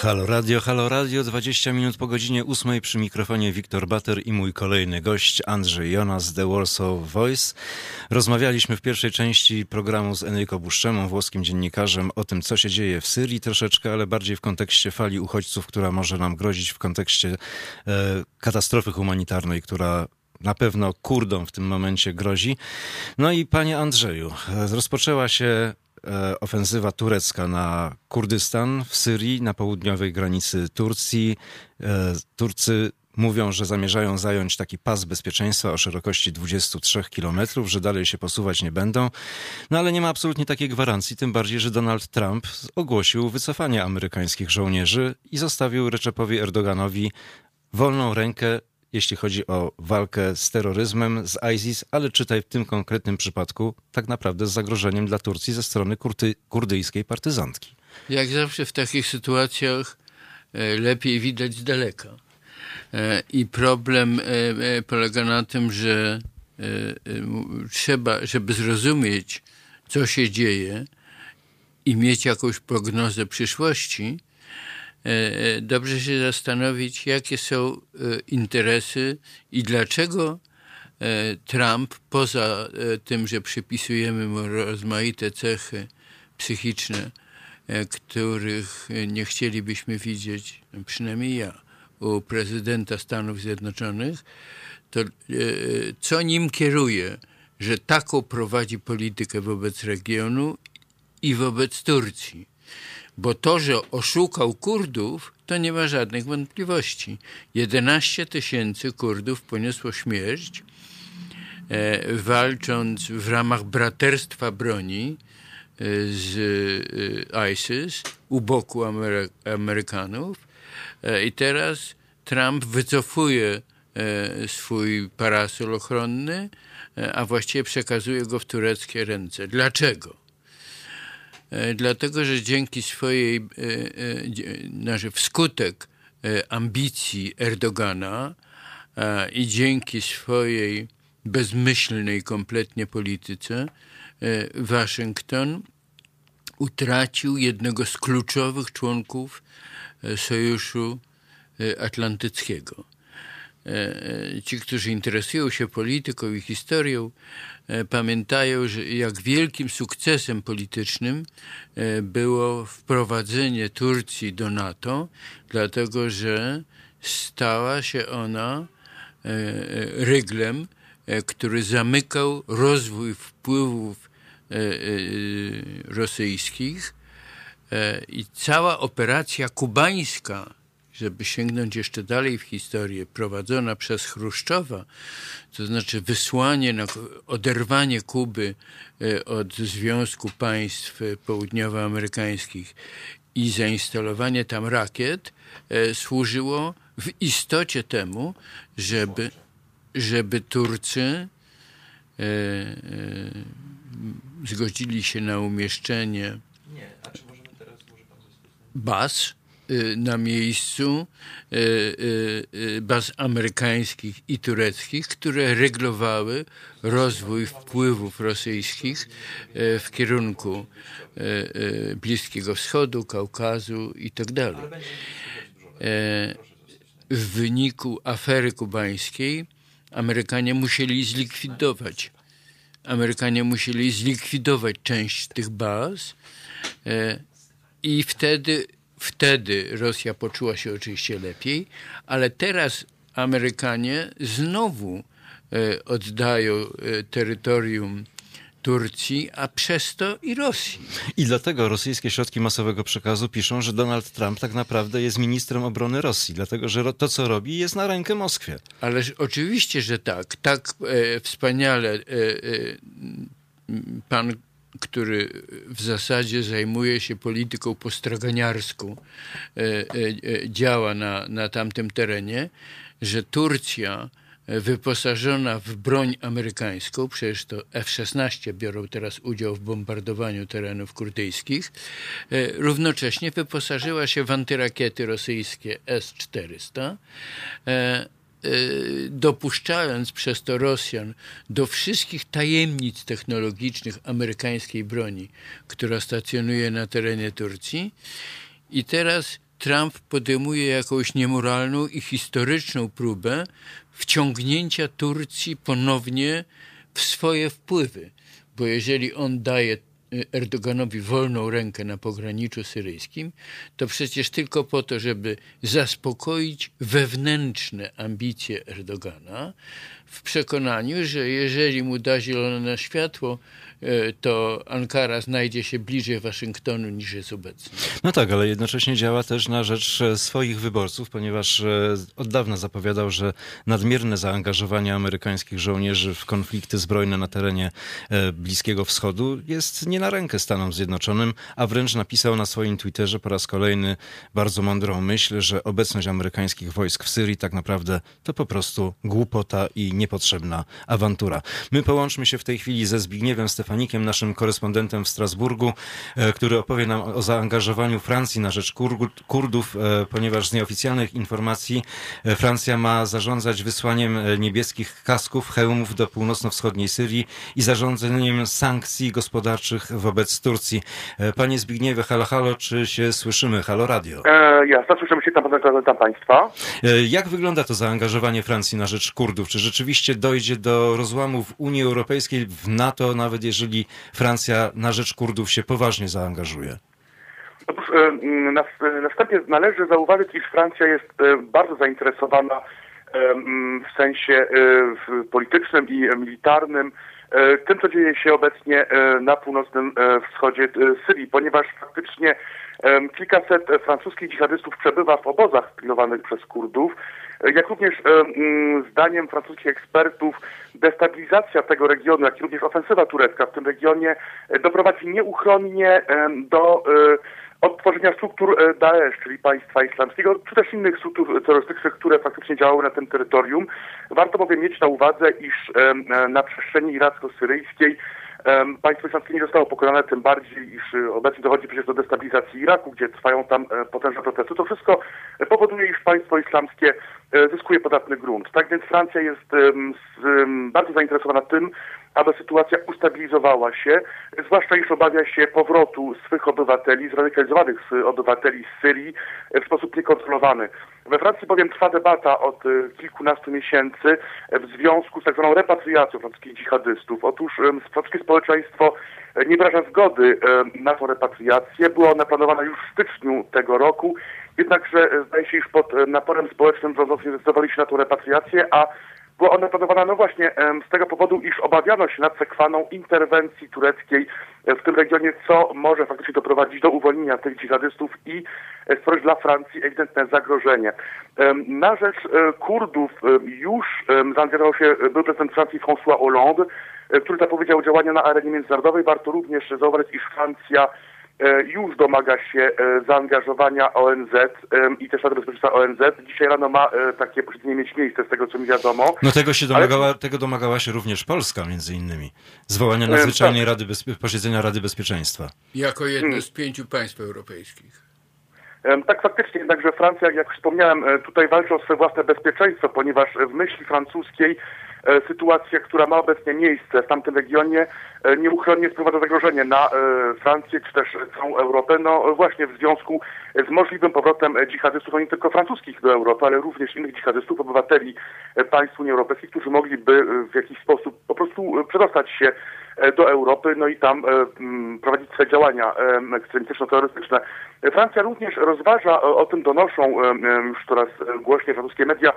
Halo Radio, Halo Radio, 20 minut po godzinie 8 przy mikrofonie Wiktor Bater i mój kolejny gość Andrzej Jonas, The Warsaw Voice. Rozmawialiśmy w pierwszej części programu z Enrico Buszczemą, włoskim dziennikarzem, o tym, co się dzieje w Syrii troszeczkę, ale bardziej w kontekście fali uchodźców, która może nam grozić w kontekście e, katastrofy humanitarnej, która na pewno Kurdom w tym momencie grozi. No i panie Andrzeju, rozpoczęła się e, ofensywa turecka na Kurdystan w Syrii, na południowej granicy Turcji. E, Turcy mówią, że zamierzają zająć taki pas bezpieczeństwa o szerokości 23 kilometrów, że dalej się posuwać nie będą. No ale nie ma absolutnie takiej gwarancji, tym bardziej, że Donald Trump ogłosił wycofanie amerykańskich żołnierzy i zostawił Reczepowi Erdoganowi wolną rękę jeśli chodzi o walkę z terroryzmem, z ISIS, ale czytaj w tym konkretnym przypadku tak naprawdę z zagrożeniem dla Turcji ze strony kurdyjskiej partyzantki. Jak zawsze w takich sytuacjach e, lepiej widać z daleka. E, I problem e, polega na tym, że trzeba, żeby zrozumieć, co się dzieje i mieć jakąś prognozę przyszłości, dobrze się zastanowić, jakie są e, interesy i dlaczego Trump, poza tym, że przypisujemy mu rozmaite cechy psychiczne, których nie chcielibyśmy widzieć, przynajmniej ja, u prezydenta Stanów Zjednoczonych, to co nim kieruje, że taką prowadzi politykę wobec regionu i wobec Turcji bo to, że oszukał Kurdów, to nie ma żadnych wątpliwości. 11 tysięcy Kurdów poniosło śmierć, e, walcząc w ramach braterstwa broni e, z e, ISIS u boku Amery Amerykanów. E, I teraz Trump wycofuje e, swój parasol ochronny, a właściwie przekazuje go w tureckie ręce. Dlaczego? E, dlatego że dzięki swojej, e, e, znaczy wskutek ambicji Erdogana i dzięki swojej bezmyślnej kompletnie polityce, Waszyngton utracił jednego z kluczowych członków Sojuszu Atlantyckiego. Ci, którzy interesują się polityką i historią, pamiętają, że jak wielkim sukcesem politycznym e, było wprowadzenie Turcji do NATO, dlatego że stała się ona e, ryglem, który zamykał rozwój wpływów rosyjskich i cała operacja kubańska żeby sięgnąć jeszcze dalej w historię, prowadzona przez Chruszczowa, to znaczy wysłanie, oderwanie Kuby e, od Związku Państw Południowoamerykańskich i zainstalowanie tam rakiet, e, służyło w istocie temu, żeby, żeby Turcy e, zgodzili się na umieszczenie baz Y, na miejscu y, y, baz amerykańskich i tureckich, które reglowały rozwój wpływów rosyjskich w kierunku Bliskiego Wschodu, Kaukazu itd. Tak w wyniku afery kubańskiej Amerykanie musieli zlikwidować Amerykanie musieli zlikwidować część tych baz i wtedy Wtedy Rosja poczuła się oczywiście lepiej, ale teraz Amerykanie znowu e, oddają e, terytorium Turcji, a przez to i Rosji. I dlatego rosyjskie środki masowego przekazu piszą, że Donald Trump tak naprawdę jest ministrem obrony Rosji, dlatego że to, co robi, jest na rękę Moskwie. Ależ oczywiście, że tak. Tak e, wspaniale e, e, pan który w zasadzie zajmuje się polityką postraganiarską, e, e, e, działa na, na tamtym terenie, że Turcja wyposażona w broń amerykańską, przecież to F-16 biorą teraz udział w bombardowaniu terenów kurdyjskich, równocześnie wyposażyła się w antyrakiety rosyjskie S-400, e, e, dopuszczając przez to Rosjan do wszystkich tajemnic technologicznych amerykańskiej broni, która stacjonuje na terenie Turcji. I teraz Trump podejmuje jakąś niemoralną i historyczną próbę wciągnięcia Turcji ponownie w swoje wpływy. Bo jeżeli on daje y, Erdoganowi wolną rękę na pograniczu syryjskim, to przecież tylko po to, żeby zaspokoić wewnętrzne ambicje Erdogana, w przekonaniu, że jeżeli mu da zielone światło, to Ankara znajdzie się bliżej Waszyngtonu niż jest obecnie. No tak, ale jednocześnie działa też na rzecz e, swoich wyborców, ponieważ e, od dawna zapowiadał, że nadmierne zaangażowanie amerykańskich żołnierzy w konflikty zbrojne na terenie Bliskiego Wschodu jest nie na rękę Stanom Zjednoczonym, a wręcz napisał na swoim Twitterze po raz kolejny bardzo mądrą myśl, że obecność amerykańskich wojsk w Syrii tak naprawdę to po prostu głupota i niepotrzebna awantura. My połączmy się w tej chwili ze Zbigniewem Stefanem Stefanikiem, naszym korespondentem w Strasburgu, e, który opowie nam o zaangażowaniu Francji na rzecz Kurdów, e, ponieważ z nieoficjalnych informacji e, Francja ma zarządzać wysłaniem niebieskich kasków, hełmów do północno-wschodniej Syrii i zarządzeniem sankcji gospodarczych wobec Turcji. Panie Zbigniewie, halo, halo, czy się słyszymy? Halo Radio. E, jasne, słyszymy się tam, tam Państwa. Jak wygląda to zaangażowanie Francji na rzecz Kurdów? Czy rzeczywiście dojdzie do rozłamu w Unii Europejskiej, w NATO, nawet jeżeli jeżeli Francja na rzecz Kurdów się poważnie zaangażuje? Otóż e, na, na wstępie należy zauważyć, iż Francja jest e, bardzo zainteresowana e, w sensie politycznym i militarnym tym, co dzieje się obecnie na północnym wschodzie Syrii, ponieważ faktycznie kilkaset francuskich dżihadystów przebywa w obozach pilnowanych przez Kurdów jak również e, zdaniem francuskich ekspertów destabilizacja tego regionu, jak również ofensywa turecka w tym regionie e, doprowadzi nieuchronnie do e, odtworzenia struktur Daesh, czyli państwa islamskiego, czy też innych struktur terrorystycznych, które faktycznie działały na tym terytorium. Warto bowiem mieć na uwadze, iż na przestrzeni iracko-syryjskiej Państwo islamskie nie zostało pokonane, tym bardziej, iż y, obecnie dochodzi przecież do destabilizacji Iraku, gdzie trwają tam e, potężne protesty. To wszystko powoduje, iż państwo islamskie e, zyskuje podatny grunt. Tak więc Francja jest bardzo zainteresowana tym, aby sytuacja ustabilizowała się, zwłaszcza iż obawia się powrotu swych obywateli, zradykalizowanych obywateli z Syrii w sposób niekontrolowany. We Francji bowiem trwa debata od y, kilkunastu miesięcy w związku z tak zwaną repatriacją francuskich dżihadystów. Otóż francuskie społeczeństwo e, nie wyraża zgody na tę repatriację. Była ona planowana już w styczniu tego roku, jednakże e, zdaje się, iż pod e, naporem społecznym rządzący zdecydowali się na tę repatriację, a była ona planowana no właśnie z tego powodu, iż obawiano się nadsekwaną interwencji tureckiej w tym regionie, co może faktycznie doprowadzić do uwolnienia tych dżihadystów i stworzyć dla Francji ewidentne zagrożenie. Na rzecz e, Kurdów już zaangażował się był prezydent Francji François Hollande, e, który zapowiedział działania na arenie międzynarodowej. Warto również zauważyć, iż Francja E, już domaga się e, zaangażowania ONZ i też Rady Bezpieczeństwa ONZ. Dzisiaj rano ma e, takie posiedzenie mieć miejsce, z tego co mi wiadomo. No tego się domagała, Ale... tego domagała się również Polska między innymi. Zwołania nadzwyczajnej tak. Rady Bezpie... posiedzenia Rady Bezpieczeństwa. Jako jedno hmm. z pięciu państw europejskich. Tak, faktycznie, jednakże Francja, jak wspomniałem, tutaj walczy o swoje własne bezpieczeństwo, ponieważ w myśli francuskiej E, sytuacja, która ma obecnie miejsce w tamtym regionie, e, nieuchronnie sprowadza zagrożenie na e, Francję czy też całą Europę, no właśnie w związku z możliwym powrotem dżihadystów, nie tylko francuskich do Europy, ale również innych dżihadystów, obywateli państw Unii Europejskiej, którzy mogliby w jakiś sposób po prostu przedostać się do Europy, no i tam prowadzić swoje działania ekstremistyczno-terrorystyczne. Francja również rozważa, o tym donoszą już coraz głośniej francuskie media,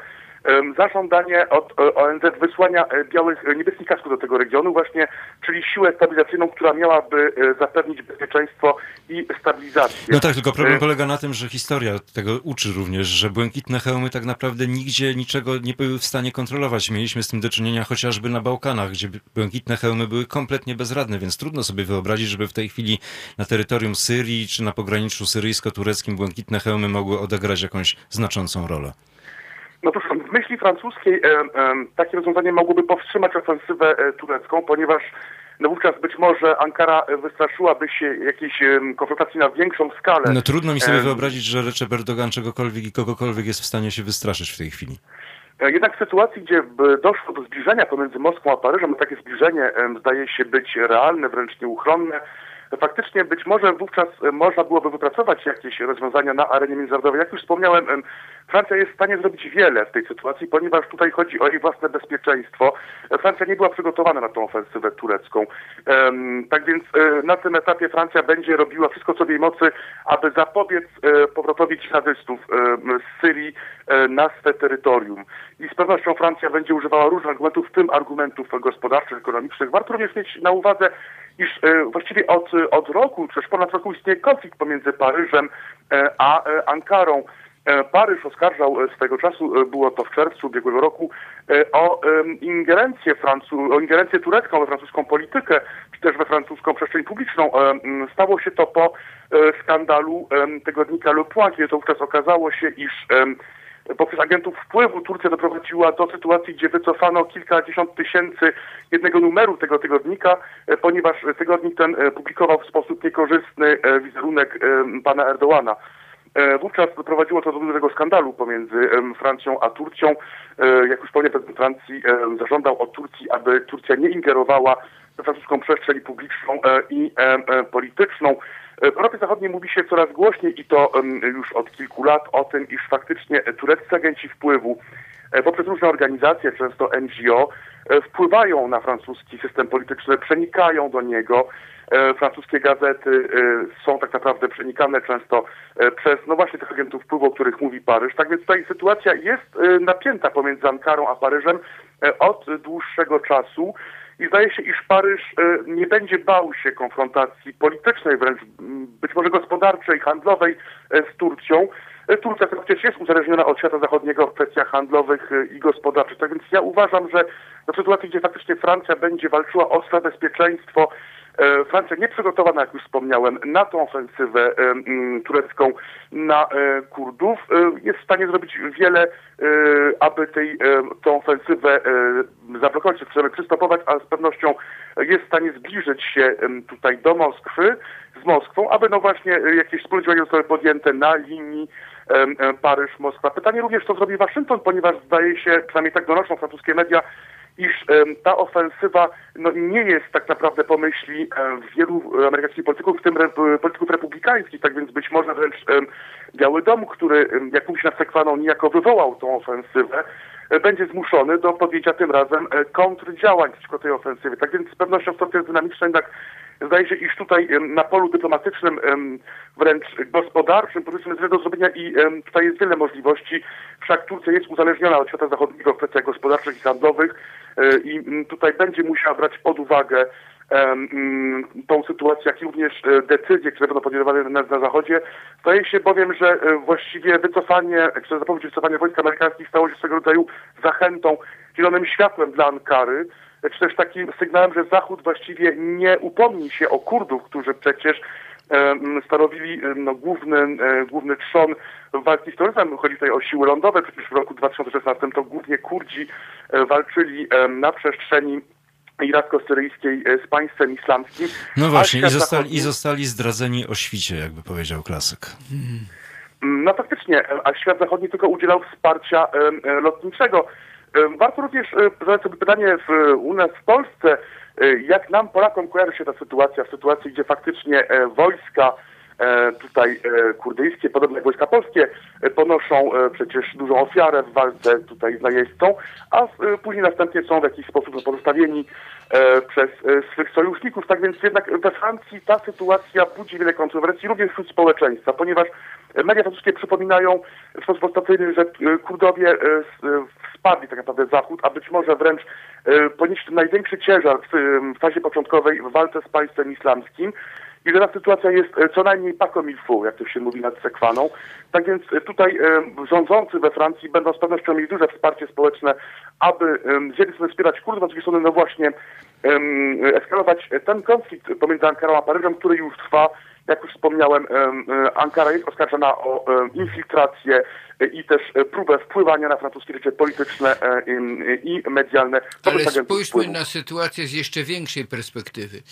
zażądanie od e, ONZ wysłania e, białych, e, niebieskich kasków do tego regionu właśnie, czyli siłę stabilizacyjną, która miałaby zapewnić bezpieczeństwo i stabilizację. No tak, tylko problem polega na tym, że historia tego uczy również, że błękitne hełmy tak naprawdę nigdzie niczego nie były w stanie kontrolować. Mieliśmy z tym do czynienia chociażby na Bałkanach, gdzie błękitne hełmy były kompletnie bezradne, więc trudno sobie wyobrazić, żeby w tej chwili na terytorium Syrii czy na pograniczu syryjsko-tureckim błękitne hełmy mogły odegrać jakąś znaczącą rolę. No cóż, w myśli francuskiej e, e, takie rozwiązanie mogłoby powstrzymać ofensywę e, turecką, ponieważ no wówczas być może Ankara wystraszyłaby się jakiejś konfrontacji na większą skalę. No trudno mi sobie wyobrazić, że Recep Erdogan czegokolwiek i kogokolwiek jest w stanie się wystraszyć w tej chwili. E, jednak w sytuacji, gdzie doszło do zbliżenia pomiędzy Moskwą a Paryżem, takie zbliżenie zdaje się być realne, wręcz nieuchronne, faktycznie być może wówczas e, można byłoby wypracować jakieś rozwiązania na arenie międzynarodowej. Jak już wspomniałem, Francja jest w stanie zrobić wiele w tej sytuacji, ponieważ tutaj chodzi o jej własne bezpieczeństwo. Francja nie była przygotowana na tą ofensywę turecką. Tak więc e, na tym etapie Francja będzie robiła wszystko, co w jej mocy, aby zapobiec e, powrotowi dżihadystów z Syrii na swe terytorium. I z pewnością Francja będzie używała różnych argumentów, w tym argumentów gospodarczych, ekonomicznych. Warto również mieć na uwadze, iż właściwie od od roku, czy ponad roku istnieje konflikt pomiędzy Paryżem e, a e, Ankarą. E, Paryż oskarżał swego czasu, było to w czerwcu ubiegłego roku, o ingerencję, Francu- o ingerencję turecką we francuską politykę, czy też we francuską przestrzeń publiczną. Stało się to po skandalu tygodnika Le Point, kiedy to wówczas okazało się, iż poprzez agentów wpływu Turcja doprowadziła do sytuacji, gdzie wycofano kilkadziesiąt tysięcy jednego numeru tego tygodnika, e, ponieważ tygodnik ten e, publikował w sposób niekorzystny e, wizerunek pana Erdołana. Wówczas doprowadziło to do dużego skandalu pomiędzy Francją a Turcją. Jak już powiem, prezydent Francji zażądał od Turcji, aby Turcja nie ingerowała we francuską przestrzeń publiczną i polityczną. W Europie Zachodniej mówi się coraz głośniej i to już od kilku lat o tym, iż faktycznie tureccy agenci wpływu e, poprzez różne organizacje, często NGO, e, wpływają na francuski system polityczny, przenikają do niego. E, francuskie gazety są tak naprawdę przenikane często przez, no właśnie tych agentów wpływu, o których mówi Paryż. Tak więc tutaj sytuacja jest napięta pomiędzy Ankarą a Paryżem od dłuższego czasu. I zdaje się, iż Paryż e, nie będzie bał się konfrontacji politycznej, wręcz być może gospodarczej, handlowej e, z Turcją. E, Turcja przecież jest uzależniona od świata zachodniego w kwestiach handlowych i gospodarczych. Tak więc ja uważam, że w sytuacji, gdzie faktycznie Francja będzie walczyła o swoje bezpieczeństwo, Francja nie przygotowana, jak już wspomniałem, na tą ofensywę e, turecką na e, Kurdów. Jest w stanie zrobić wiele, aby tej, tą ofensywę zablokować, czy przystopować, ale z pewnością jest w stanie zbliżyć się tutaj do Moskwy, z Moskwą, aby no właśnie jakieś wspólne działania zostały podjęte na linii Paryż-Moskwa. Pytanie również, co zrobi Waszyngton, ponieważ zdaje się, przynajmniej tak donoszą francuskie media, iż ta ofensywa no, nie jest tak naprawdę po myśli wielu amerykańskich polityków, w tym polityków republikańskich, tak więc być może wręcz Biały Dom, który, jak mówi Sekwaną, niejako wywołał tą ofensywę, e, będzie zmuszony do podjęcia tym razem e, kontrdziałań przeciwko tej ofensywie. Tak więc z pewnością sytuacja jest dynamiczna, jednak zdaje się, iż tutaj na polu dyplomatycznym, wręcz gospodarczym, powiedzmy, jest do zrobienia i tutaj jest wiele możliwości. Wszak Turcja jest uzależniona od świata zachodniego w kwestiach gospodarczych i handlowych e, i tutaj będzie musiała brać pod uwagę tą sytuację, jak i również e, decyzje, które będą podejmowane na, na Zachodzie. Zdaje się bowiem, że e, właściwie wycofanie, czy zapowiedź wycofania wojsk amerykańskich stało się swego rodzaju zachętą, zielonym światłem dla Ankary, czy też takim sygnałem, że Zachód właściwie nie upomni się o Kurdów, którzy przecież stanowili no, główny, e, główny trzon walki z terroryzmem. Chodzi tutaj o siły lądowe, przecież w roku 2016 to głównie Kurdzi walczyli na przestrzeni iracko-syryjskiej e, z państwem islamskim. No właśnie, i zostali, i zostali zdradzeni o świcie, jakby powiedział klasyk. Hmm. No faktycznie, a świat zachodni tylko udzielał wsparcia e, lotniczego. Warto również zadać sobie pytanie w, u nas w Polsce, jak nam Polakom kojarzy się ta sytuacja, w sytuacji, gdzie faktycznie wojska E, tutaj e, kurdyjskie, podobnie jak wojska polskie, e, ponoszą przecież dużą ofiarę w walce tutaj z najeźdźcą, a później następnie są w jakiś sposób pozostawieni przez swych sojuszników. Tak więc jednak we Francji ta sytuacja budzi wiele kontrowersji, również wśród społeczeństwa, ponieważ media francuskie przypominają w sposób ostateczny, że Kurdowie wsparli tak naprawdę Zachód, a być może wręcz ponieść największy ciężar w fazie początkowej w walce z państwem islamskim i ta sytuacja jest e, co najmniej pakomilfu, jak to się mówi nad Sekwaną. Tak więc e, tutaj e, rządzący we Francji będą z pewnością mieli duże wsparcie społeczne, aby z jednej strony wspierać Kurdów, a z drugiej strony no właśnie eskalować ten konflikt pomiędzy Ankarą a Paryżem, który już trwa Jak już wspomniałem, Ankara jest oskarżona o infiltrację i też próbę wpływania na francuskie życie polityczne i medialne. Ale spójrzmy wpływu. na sytuację z jeszcze większej perspektywy.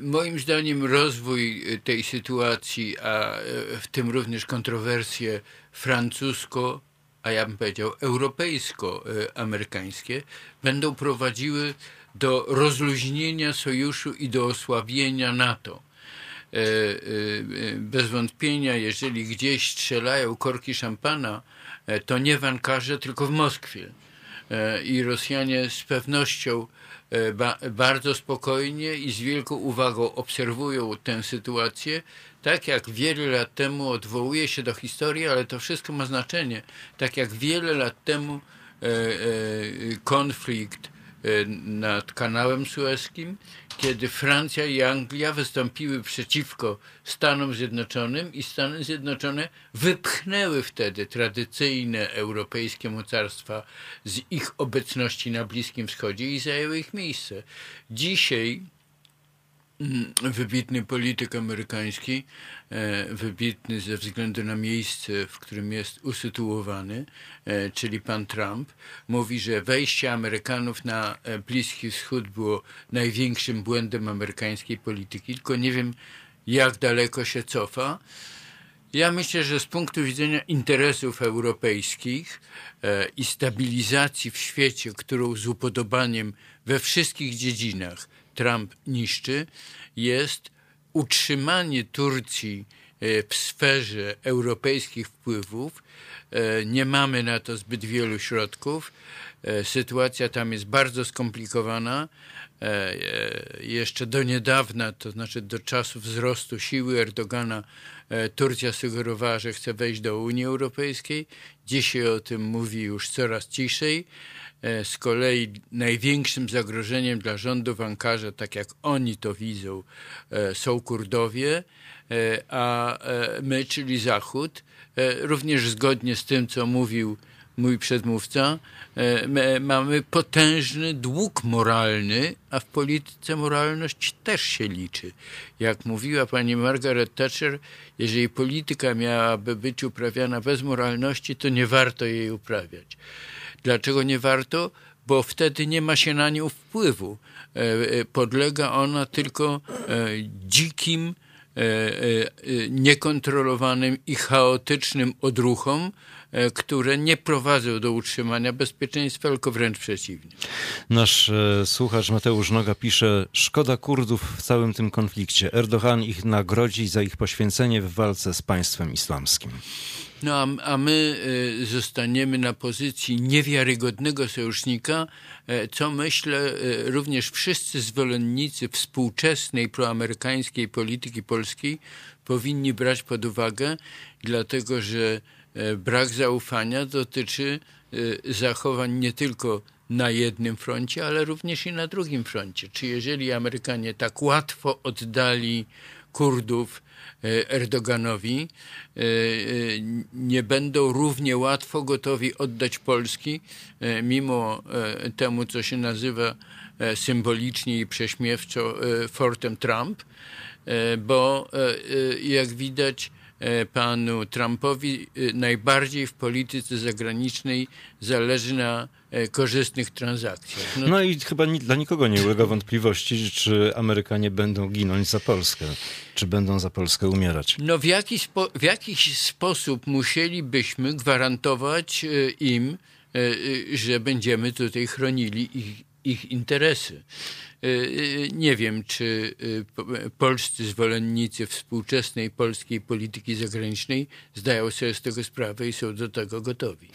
Moim zdaniem rozwój tej sytuacji, a w tym również kontrowersje francusko a ja bym powiedział europejsko-amerykańskie, będą prowadziły do rozluźnienia sojuszu i do osłabienia NATO. E, e, bez wątpienia, jeżeli gdzieś strzelają korki szampana, e, to nie w Ankarze, tylko w Moskwie. I Rosjanie z pewnością bardzo spokojnie i z wielką uwagą obserwują tę sytuację, tak jak wiele lat temu odwołuje się do historii, ale to wszystko ma znaczenie. Tak jak wiele lat temu e, e, konflikt e, nad kanałem sueskim, kiedy Francja i Anglia wystąpiły przeciwko Stanom Zjednoczonym i Stany Zjednoczone wypchnęły wtedy tradycyjne europejskie mocarstwa z ich obecności na Bliskim Wschodzie i zajęły ich miejsce. Dzisiaj wybitny polityk amerykański, e, wybitny ze względu na miejsce, w którym jest usytuowany, e, czyli pan Trump, mówi, że wejście Amerykanów na e, Bliski Wschód było największym błędem amerykańskiej polityki, tylko nie wiem, jak daleko się cofa. Ja myślę, że z punktu widzenia interesów europejskich i stabilizacji w świecie, którą z upodobaniem we wszystkich dziedzinach Trump niszczy, jest utrzymanie Turcji e, w sferze europejskich wpływów. E, nie mamy na to zbyt wielu środków. E, sytuacja tam jest bardzo skomplikowana. Jeszcze do niedawna, to znaczy do czasu wzrostu siły Erdogana, Turcja sugerowała, że chce wejść do Unii Europejskiej. Dzisiaj o tym mówi już coraz ciszej. E, z kolei największym zagrożeniem dla rządu w Ankarze, tak jak oni to widzą, e, są Kurdowie, e, a my, czyli Zachód, również zgodnie z tym, co mówił mój przedmówca, mamy potężny dług moralny, a w polityce moralność też się liczy. Jak mówiła pani Margaret Thatcher, jeżeli polityka miałaby być uprawiana bez moralności, to nie warto jej uprawiać. Dlaczego nie warto? Bo wtedy nie ma się na nią wpływu. E, e, podlega ona tylko e, dzikim, niekontrolowanym i chaotycznym odruchom, które nie prowadzą do utrzymania bezpieczeństwa, tylko wręcz przeciwnie. Nasz słuchacz Mateusz Noga pisze: Szkoda Kurdów w całym tym konflikcie. Erdogan ich nagrodzi za ich poświęcenie w walce z państwem islamskim. No a, a my y, zostaniemy na pozycji niewiarygodnego sojusznika, e, co myślę y, również wszyscy zwolennicy współczesnej proamerykańskiej polityki polskiej powinni brać pod uwagę, dlatego że e, brak zaufania dotyczy zachowań nie tylko na jednym froncie, ale również i na drugim froncie. Czy jeżeli Amerykanie tak łatwo oddali Kurdów E, Erdoganowi e, e, nie będą równie łatwo gotowi oddać Polski, mimo temu, co się nazywa symbolicznie i prześmiewczo Fortem Trump, bo jak widać, panu Trumpowi najbardziej w polityce zagranicznej zależy na E, korzystnych transakcjach. No, no i chyba dla nikogo nie ulega wątpliwości, czy Amerykanie będą ginąć za Polskę, czy będą za Polskę umierać. No w, jaki w jakiś sposób musielibyśmy gwarantować e, im, e, że będziemy tutaj chronili ich, ich interesy. Y, y, nie wiem, czy y, polscy zwolennicy współczesnej polskiej polityki zagranicznej zdają sobie z tego sprawę i są do tego gotowi.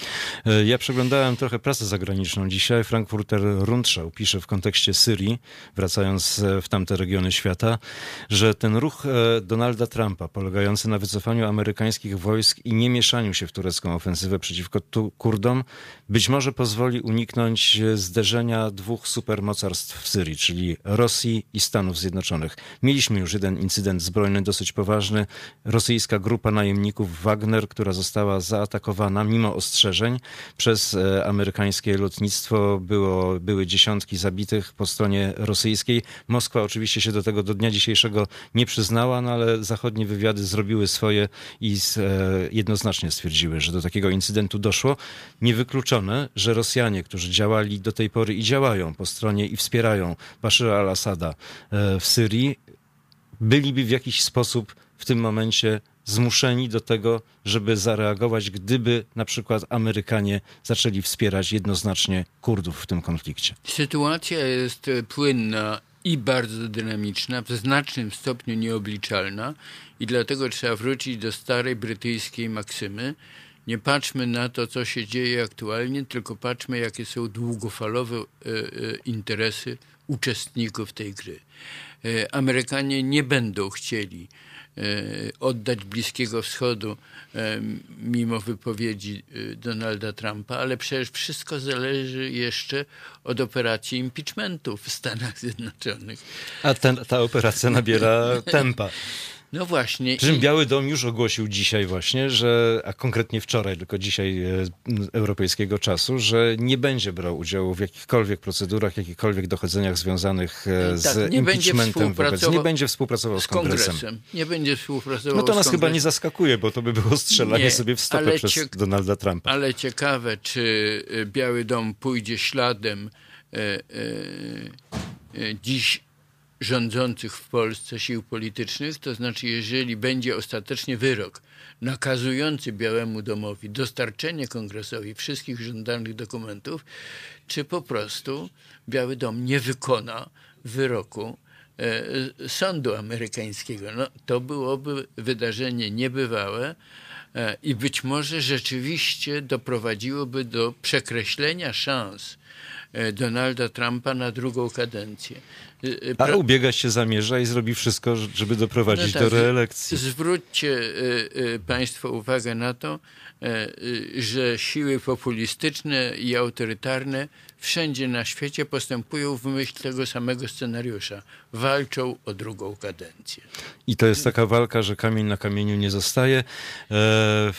E, ja przeglądałem trochę prasę zagraniczną dzisiaj. Frankfurter Rundschau pisze w kontekście Syrii, wracając e, w tamte regiony świata, że ten ruch e, Donalda Trumpa, polegający na wycofaniu amerykańskich wojsk i nie mieszaniu się w turecką ofensywę przeciwko Kurdom, być może pozwoli uniknąć zderzenia dwóch dwóch supermocarstw w Syrii, czyli Rosji i Stanów Zjednoczonych. Mieliśmy już jeden incydent zbrojny dosyć poważny. Rosyjska grupa najemników Wagner, która została zaatakowana mimo ostrzeżeń przez e, amerykańskie lotnictwo. Było, były dziesiątki zabitych po stronie rosyjskiej. Moskwa oczywiście się do tego do dnia dzisiejszego nie przyznała, no ale zachodnie wywiady zrobiły swoje i z, e, jednoznacznie stwierdziły, że do takiego incydentu doszło. Niewykluczone, że Rosjanie, którzy działali do tej pory i działają po stronie i wspierają Bashara al-Assada e, w Syrii, byliby w jakiś sposób w tym momencie zmuszeni do tego, żeby zareagować, gdyby na przykład Amerykanie zaczęli wspierać jednoznacznie Kurdów w tym konflikcie. Sytuacja jest płynna i bardzo dynamiczna, w znacznym stopniu nieobliczalna i dlatego trzeba wrócić do starej brytyjskiej maksymy. Nie patrzmy na to, co się dzieje aktualnie, tylko patrzmy, jakie są długofalowe e, e, interesy uczestników tej gry. E, Amerykanie nie będą chcieli oddać Bliskiego Wschodu mimo wypowiedzi Donalda Trumpa, ale przecież wszystko zależy jeszcze od operacji impeachmentu w Stanach Zjednoczonych. A ten, ta operacja nabiera tempa. No właśnie. Przy czym Biały Dom już ogłosił dzisiaj właśnie, że, a konkretnie wczoraj, tylko dzisiaj e, europejskiego czasu, że nie będzie brał udziału w jakichkolwiek procedurach, jakichkolwiek dochodzeniach związanych e, tak, z nie impeachmentem wobec. Nie będzie współpracował z, z kongresem. kongresem. Nie będzie współpracował No to nas chyba nie zaskakuje, bo to by było strzelanie nie, sobie w stopę przez Donalda Trumpa. Ale ciekawe, czy e, Biały Dom pójdzie śladem e, e dziś rządzących w Polsce sił politycznych, to znaczy jeżeli będzie ostatecznie wyrok nakazujący Białemu Domowi dostarczenie kongresowi wszystkich żądanych dokumentów, czy po prostu Biały Dom nie wykona wyroku e, sądu amerykańskiego. No, to byłoby wydarzenie niebywałe e, i być może rzeczywiście doprowadziłoby do przekreślenia szans Donalda Trumpa na drugą kadencję. Y, y, A ubiegać się zamierza i zrobi wszystko, żeby doprowadzić no tak, do reelekcji. Zwróćcie Państwo uwagę na to, że siły populistyczne i autorytarne wszędzie na świecie postępują w myśl tego samego scenariusza. Walczą o drugą kadencję. I to jest taka walka, że kamień na kamieniu nie zostaje. E,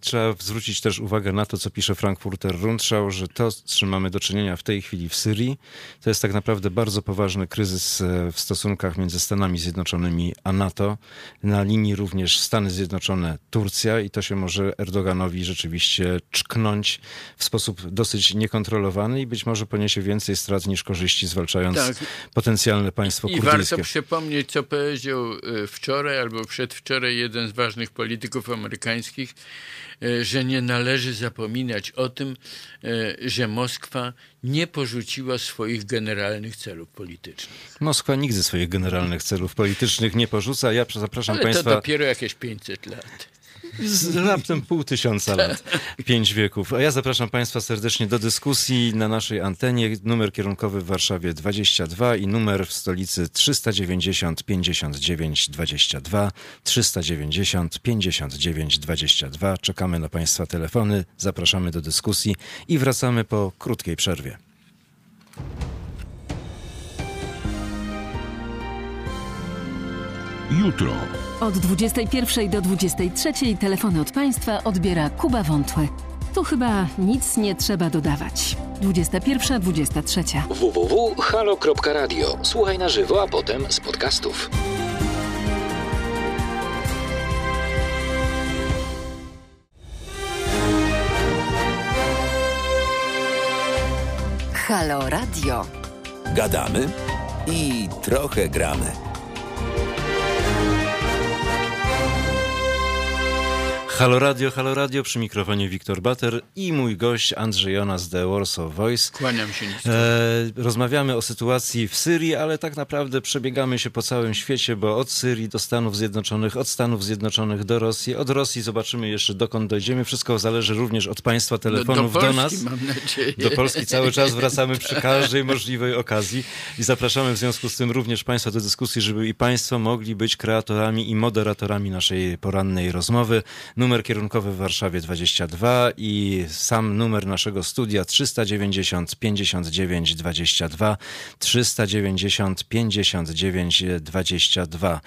trzeba zwrócić też uwagę na to, co pisze Frankfurter Rundschau, że to, z czym mamy do czynienia w tej chwili w Syrii, to jest tak naprawdę bardzo poważny kryzys e, w stosunkach między Stanami Zjednoczonymi a NATO. Na linii również Stany Zjednoczone, Turcja i to się może Erdoganowi rzeczywiście czknąć w sposób dosyć niekontrolowany i być może poniesie więcej strat niż korzyści, zwalczając tak. potencjalne państwo kurdyjskie. I warto przypomnieć, co powiedział e, wczoraj albo przedwczoraj jeden z ważnych polityków amerykańskich, e, że nie należy zapominać o tym, e, że Moskwa nie porzuciła swoich generalnych celów politycznych. Moskwa nigdy swoich generalnych celów politycznych nie porzuca. Ja zapraszam Ale Państwa... to dopiero jakieś 500 lat. Z raptem pół tysiąca lat, pięć wieków. A ja zapraszam Państwa serdecznie do dyskusji na naszej antenie. Numer kierunkowy w Warszawie 22 i numer w stolicy 390 59 22 390 59 22. Czekamy na Państwa telefony, zapraszamy do dyskusji i wracamy po krótkiej przerwie. Jutro. Od 21 do 23 telefony od Państwa odbiera Kuba Wątły. Tu chyba nic nie trzeba dodawać. 21-23. www.halo.radio. Słuchaj na żywo, a potem z podcastów. Halo Radio. Gadamy i trochę gramy. Halo Radio, Halo Radio, przy mikrofonie Wiktor Bater i mój gość Andrzej Jonas z The Warsaw Voice. Kłaniam się. E, rozmawiamy o sytuacji w Syrii, ale tak naprawdę przebiegamy się po całym świecie, bo od Syrii do Stanów Zjednoczonych, od Stanów Zjednoczonych do Rosji, od Rosji zobaczymy jeszcze dokąd dojdziemy. Wszystko zależy również od Państwa telefonów do, do, Polski, do nas. Mam nadzieję. Do Polski cały czas wracamy przy każdej możliwej okazji i zapraszamy w związku z tym również Państwa do dyskusji, żeby i Państwo mogli być kreatorami i moderatorami naszej porannej rozmowy. Numer kierunkowy w Warszawie 22 i sam numer naszego studia 390 59 22 390 59 22.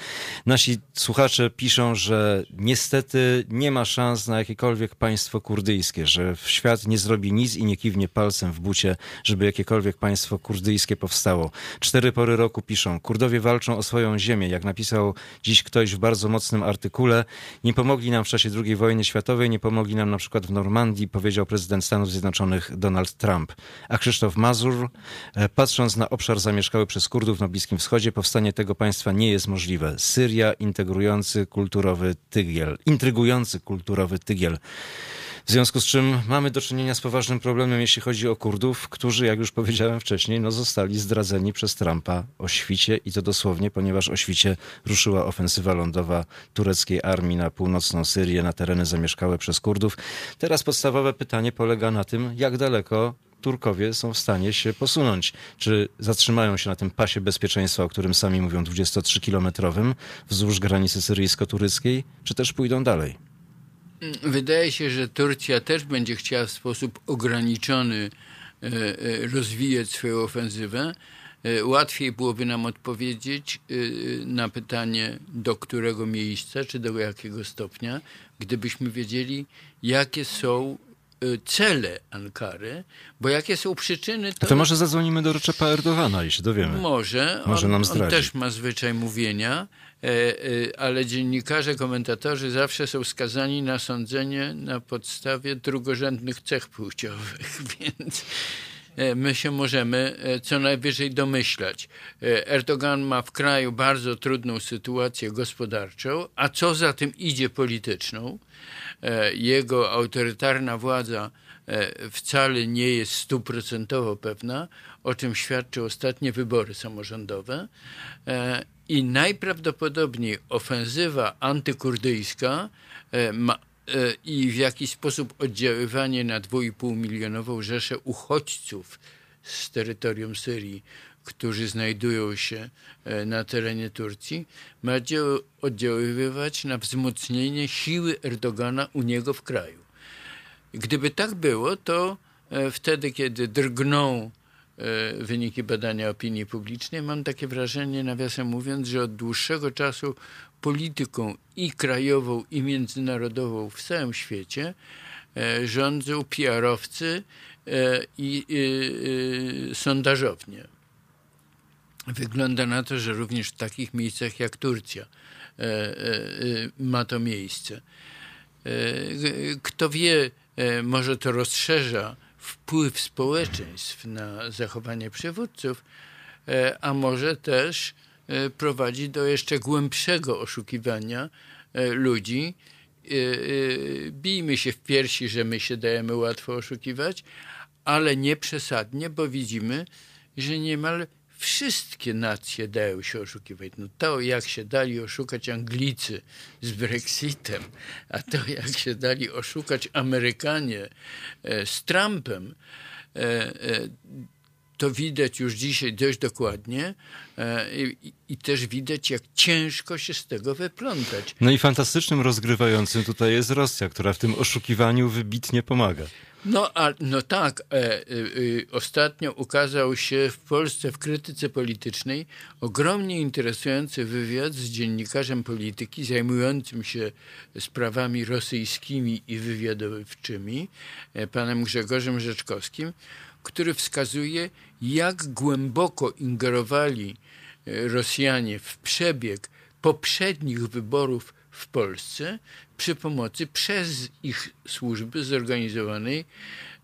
Nasi słuchacze piszą, że niestety nie ma szans na jakiekolwiek państwo kurdyjskie, że świat nie zrobi nic i nie kiwnie palcem w bucie, żeby jakiekolwiek państwo kurdyjskie powstało. Cztery pory roku piszą, Kurdowie walczą o swoją ziemię, jak napisał dziś ktoś w bardzo mocnym artykule. Nie pomogli nam w czasie II wojny światowej, nie pomogli nam na przykład w Normandii, powiedział prezydent Stanów Zjednoczonych Donald Trump. A Krzysztof Mazur, e, patrząc na obszar zamieszkały przez Kurdów na Bliskim Wschodzie, powstanie tego państwa nie jest możliwe. Syria, integrujący kulturowy tygiel, intrygujący kulturowy tygiel. W związku z czym mamy do czynienia z poważnym problemem, jeśli chodzi o Kurdów, którzy, jak już powiedziałem wcześniej, no zostali zdradzeni przez Trumpa o świcie i to dosłownie, ponieważ o świcie ruszyła ofensywa lądowa tureckiej armii na północną Syrię, na tereny zamieszkałe przez Kurdów. Teraz podstawowe pytanie polega na tym, jak daleko Turkowie są w stanie się posunąć. Czy zatrzymają się na tym pasie bezpieczeństwa, o którym sami mówią, 23-kilometrowym wzdłuż granicy syryjsko-tureckiej, czy też pójdą dalej? Wydaje się, że Turcja też będzie chciała w sposób ograniczony e, e, rozwijać swoją ofensywę. E, łatwiej byłoby nam odpowiedzieć na pytanie, do którego miejsca, czy do jakiego stopnia, gdybyśmy wiedzieli, jakie są cele Ankary, bo jakie są przyczyny, to... to może zadzwonimy do Recepa Erdogana i się dowiemy. Może. Może on, nam zdradzi. On też ma zwyczaj mówienia. E, e, ale dziennikarze, komentatorzy zawsze są skazani na sądzenie na podstawie drugorzędnych cech płciowych, więc e, my się możemy co najwyżej domyślać. Erdogan ma w kraju bardzo trudną sytuację gospodarczą, a co za tym idzie polityczną. Jego autorytarna władza wcale nie jest stuprocentowo pewna, o czym świadczą ostatnie wybory samorządowe i najprawdopodobniej ofensywa antykurdyjska e, ma, e, i w jakiś sposób oddziaływanie na 2,5 milionową rzeszę uchodźców z terytorium Syrii, którzy znajdują się e, na terenie Turcji, ma oddziaływać na wzmocnienie siły Erdogana u niego w kraju. Gdyby tak było, to wtedy, kiedy drgną wyniki badania opinii publicznej. Mam takie wrażenie, nawiasem mówiąc, że od dłuższego czasu polityką i krajową, i międzynarodową w całym świecie e, rządzą PR-owcy e, i sondażownie. Wygląda na to, że również w takich miejscach jak Turcja ma to miejsce. Kto wie, może to rozszerza wpływ społeczeństw na zachowanie przywódców, e, a może też e, prowadzi do jeszcze głębszego oszukiwania e, ludzi. Bijmy się w piersi, że my się dajemy łatwo oszukiwać, ale nie przesadnie, bo widzimy, że niemal wszystkie nacje dają się oszukiwać. No to, jak się dali oszukać Anglicy z Brexitem, a to, jak się dali oszukać Amerykanie e, z Trumpem, e, e, to widać już dzisiaj dość dokładnie i, i, też widać, jak ciężko się z tego wyplątać. No i fantastycznym rozgrywającym tutaj jest Rosja, która w tym oszukiwaniu wybitnie pomaga. No, a, no tak, e, e, ostatnio ukazał się w Polsce w krytyce politycznej ogromnie interesujący wywiad z dziennikarzem polityki zajmującym się sprawami rosyjskimi i wywiadowczymi, e, panem Grzegorzem Rzeczkowskim, który wskazuje, jak głęboko ingerowali e, Rosjanie w przebieg poprzednich wyborów w Polsce przy pomocy przez ich służby zorganizowanej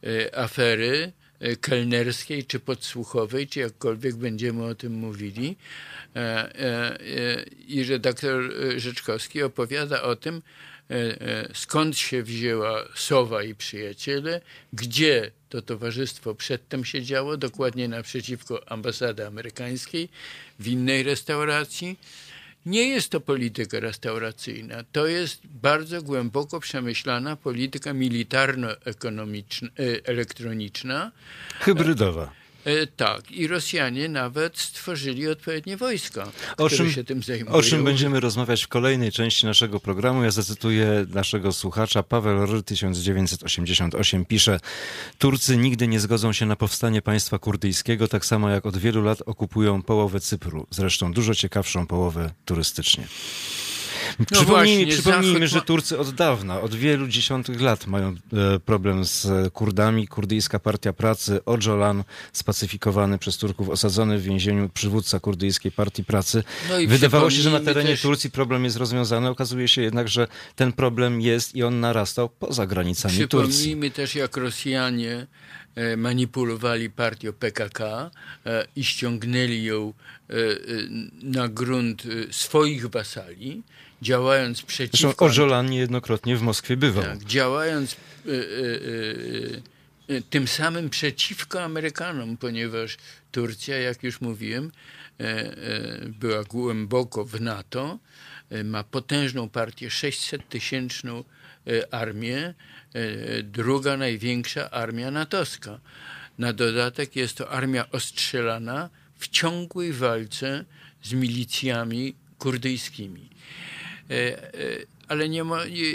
e, afery e, kelnerskiej czy podsłuchowej, czy jakkolwiek będziemy o tym mówili. I redaktor Rzeczkowski opowiada o tym, skąd się wzięła Sowa i przyjaciele, gdzie to towarzystwo przedtem siedziało, dokładnie naprzeciwko ambasady amerykańskiej, w innej restauracji nie jest to polityka restauracyjna, to jest bardzo głęboko przemyślana polityka militarno-elektroniczna. Hybrydowa. E, tak, i Rosjanie nawet stworzyli odpowiednie wojska, o czym, się tym zajmują. O czym będziemy rozmawiać w kolejnej części naszego programu. Ja zacytuję naszego słuchacza. Paweł R. 1988 pisze Turcy nigdy nie zgodzą się na powstanie państwa kurdyjskiego, tak samo jak od wielu lat okupują połowę Cypru. Zresztą dużo ciekawszą połowę turystycznie. No przypomnijmy, właśnie, przypomnijmy że Turcy od dawna, od wielu dziesiątych lat mają e, problem z Kurdami. Kurdyjska Partia Pracy, Ojolan, spacyfikowany przez Turków, osadzony w więzieniu przywódca kurdyjskiej Partii Pracy. No Wydawało się, że na terenie też... Turcji problem jest rozwiązany. Okazuje się jednak, że ten problem jest i on narastał poza granicami Turcji. Przypomnijmy też, jak Rosjanie e, manipulowali partią PKK e, i ściągnęli ją na grunt swoich wasali działając przeciwko... Zresztą Orzolan niejednokrotnie w Moskwie bywał. Tak, działając y, y, y, tym samym przeciwko Amerykanom, ponieważ Turcja, jak już mówiłem, e, e, była głęboko w NATO, e, ma potężną partię, 600-tysięczną armię, druga największa armia natowska. Na dodatek jest to armia ostrzelana w ciągłej walce z milicjami kurdyjskimi. E, e, ale nie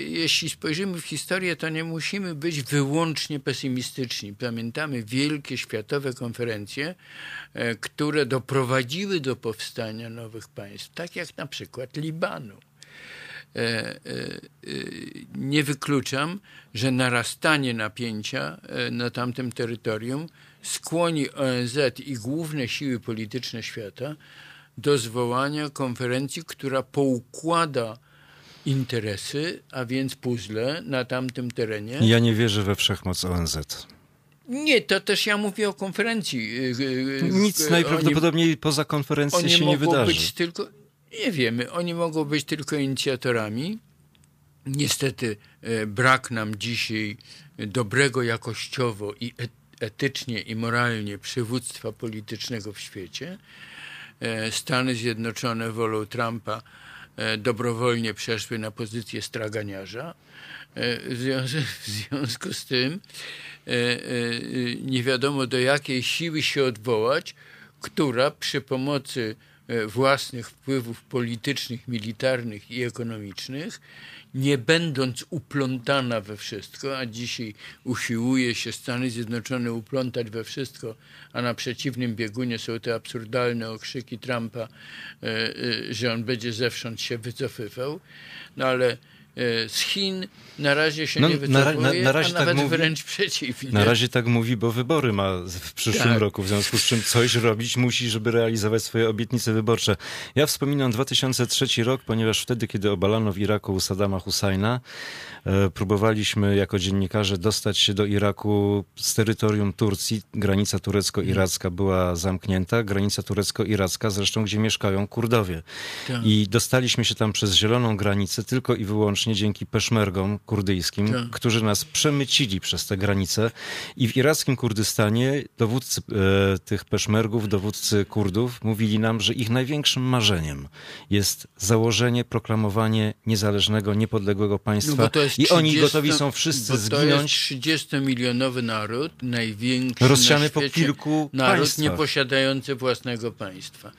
jeśli spojrzymy w historię, to nie musimy być wyłącznie pesymistyczni. Pamiętamy wielkie światowe konferencje, e, które doprowadziły do powstania nowych państw, tak jak na przykład Libanu. Nie wykluczam, że narastanie napięcia na tamtym terytorium skłoni ONZ i główne siły polityczne świata do zwołania konferencji, która poukłada interesy, a więc puzzle na tamtym terenie. Ja nie wierzę we wszechmoc ONZ. Nie, to też ja mówię o konferencji. Y, y, Nic oni, najprawdopodobniej poza konferencją się nie wydarzy. Być tylko, nie wiemy, oni mogą być tylko inicjatorami. Niestety e, brak nam dzisiaj dobrego jakościowo i etycznie i moralnie przywództwa politycznego w świecie. E, Stany Zjednoczone wolą Trumpa e, dobrowolnie przeszły na pozycję straganiarza. E, w związku, w związku z tym nie wiadomo do jakiej siły się odwołać, która przy pomocy własnych wpływów politycznych, militarnych i ekonomicznych nie będąc uplątana we wszystko, a dzisiaj usiłuje się Stany Zjednoczone uplątać we wszystko, a na przeciwnym biegunie są te absurdalne okrzyki Trumpa, e, e, że on będzie zewsząd się wycofywał. No ale z Chin na razie się no, nie wycofuje, na, na, na razie a tak nawet mówi, wręcz przeciwnie. Na razie tak mówi, bo wybory ma w przyszłym tak. roku, w związku z czym coś robić musi, żeby realizować swoje obietnice wyborcze. Ja wspominam 2003 rok, ponieważ wtedy, kiedy obalano w Iraku Saddama Husajna, e, próbowaliśmy jako dziennikarze dostać się do Iraku z terytorium Turcji. Granica turecko-iracka była zamknięta, granica turecko-iracka zresztą, gdzie mieszkają Kurdowie. Tak. I dostaliśmy się tam przez zieloną granicę tylko i wyłącznie wyłącznie dzięki peszmergom kurdyjskim, tak. którzy nas przemycili przez te granice. I w irackim Kurdystanie dowódcy e, tych peszmergów, dowódcy Kurdów mówili nam, że ich największym marzeniem jest założenie, proklamowanie niezależnego, niepodległego państwa. No I 30, oni gotowi są wszyscy zginąć. To jest 30-milionowy naród, największy Rozsiany po kilku naród państwach. nieposiadający własnego państwa.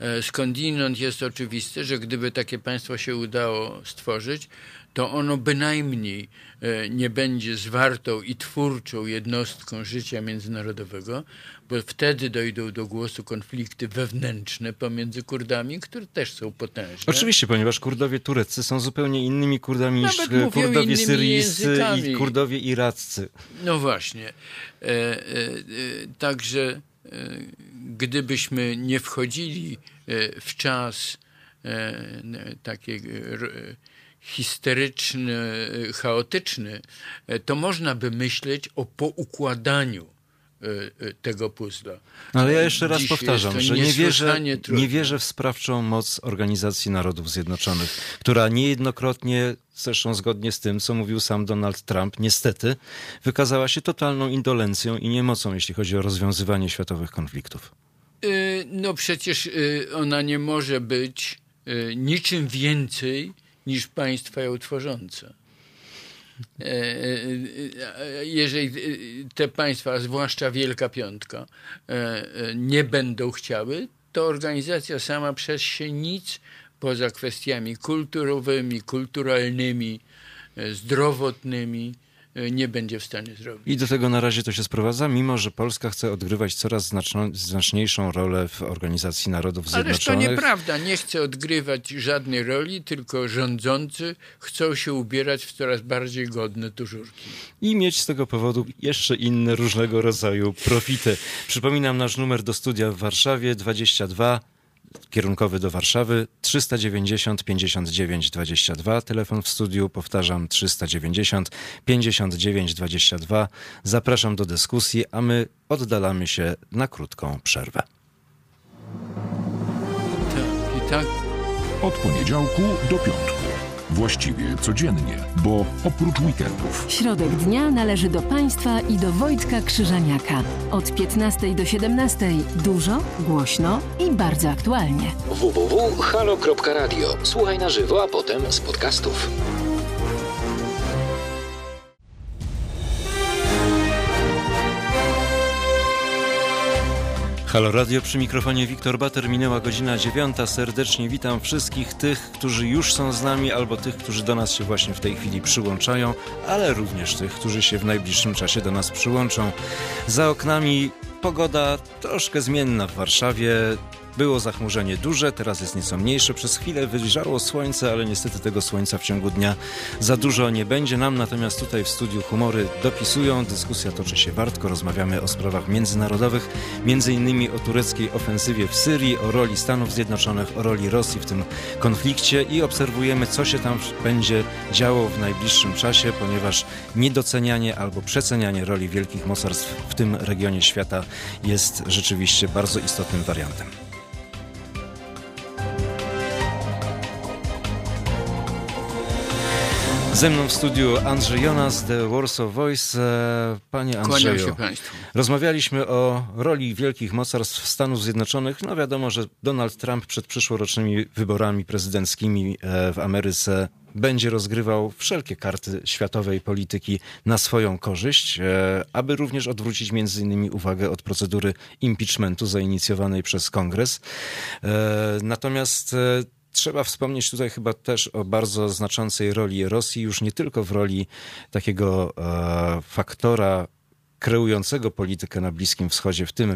E, skądinąd jest oczywiste, że gdyby takie państwo się udało stworzyć, to ono bynajmniej e, nie będzie zwartą i twórczą jednostką życia międzynarodowego, bo wtedy dojdą do głosu konflikty wewnętrzne pomiędzy Kurdami, które też są potężne. Oczywiście, ponieważ Kurdowie tureccy są zupełnie innymi Kurdami niż Kurdowie syryjscy i Kurdowie iraccy. No właśnie. E, e, e, także gdybyśmy nie wchodzili e, w czas e, taki histeryczny, chaotyczny, e, to można by myśleć o poukładaniu tego puzzla. Ale ja jeszcze raz powtarzam, że nie wierzę, nie wierzę w sprawczą moc Organizacji Narodów Zjednoczonych, która niejednokrotnie, zresztą zgodnie z tym, co mówił sam Donald Trump, niestety wykazała się totalną indolencją i niemocą, jeśli chodzi o rozwiązywanie światowych konfliktów. Y, no przecież y, ona nie może być y, niczym więcej niż państwa ją tworzące. Jeżeli te państwa, zwłaszcza Wielka Piątka, nie będą chciały, to organizacja sama przez się nic poza kwestiami kulturowymi, kulturalnymi, zdrowotnymi, E, nie będzie w stanie zrobić. I do tego na razie to się sprowadza, mimo że Polska chce odgrywać coraz znaczną, znaczniejszą rolę w Organizacji Narodów Zjednoczonych. Ale to nieprawda. Nie chce odgrywać żadnej roli, tylko rządzący chcą się ubierać w coraz bardziej godne tużurki. I mieć z tego powodu jeszcze inne różnego rodzaju profity. Przypominam nasz numer do studia w Warszawie 22 kierunkowy do Warszawy 390 59 22. Telefon w studiu, powtarzam 390 59 22. Zapraszam do dyskusji, a my oddalamy się na krótką przerwę. Tak, i tak. Od poniedziałku do piątku. Właściwie codziennie, bo oprócz weekendów. Środek dnia należy do Państwa i do Wojtka Krzyżaniaka. Od 15 do 17 dużo, głośno i bardzo aktualnie. www.halo.radio. Słuchaj na żywo, a potem z podcastów. Halo Radio przy mikrofonie Wiktor Bater. Minęła godzina dziewiąta. Serdecznie witam wszystkich tych, którzy już są z nami, albo tych, którzy do nas się właśnie w tej chwili przyłączają, ale również tych, którzy się w najbliższym czasie do nas przyłączą. Za oknami pogoda troszkę zmienna w Warszawie. Było zachmurzenie duże, teraz jest nieco mniejsze. Przez chwilę wyjrzało słońce, ale niestety tego słońca w ciągu dnia za dużo nie będzie. Nam natomiast tutaj w studiu humory dopisują. Dyskusja toczy się wartko. Rozmawiamy o sprawach międzynarodowych, między innymi o tureckiej ofensywie w Syrii, o roli Stanów Zjednoczonych, o roli Rosji w tym konflikcie i obserwujemy, co się tam będzie działo w najbliższym czasie, ponieważ niedocenianie albo przecenianie roli wielkich mocarstw w tym regionie świata jest rzeczywiście bardzo istotnym wariantem. Ze mną w studiu Andrzej Jonas, The Warsaw Voice. E, panie Andrzeju, rozmawialiśmy o roli wielkich mocarstw Stanów Zjednoczonych. No wiadomo, że Donald Trump przed przyszłorocznymi wyborami prezydenckimi e, w Ameryce będzie rozgrywał wszelkie karty światowej polityki na swoją korzyść, e, aby również odwrócić między innymi uwagę od procedury impeachmentu zainicjowanej przez Kongres. Natomiast Trzeba wspomnieć tutaj chyba też o bardzo znaczącej roli Rosji, już nie tylko w roli takiego e, faktora kreującego politykę na Bliskim Wschodzie, w tym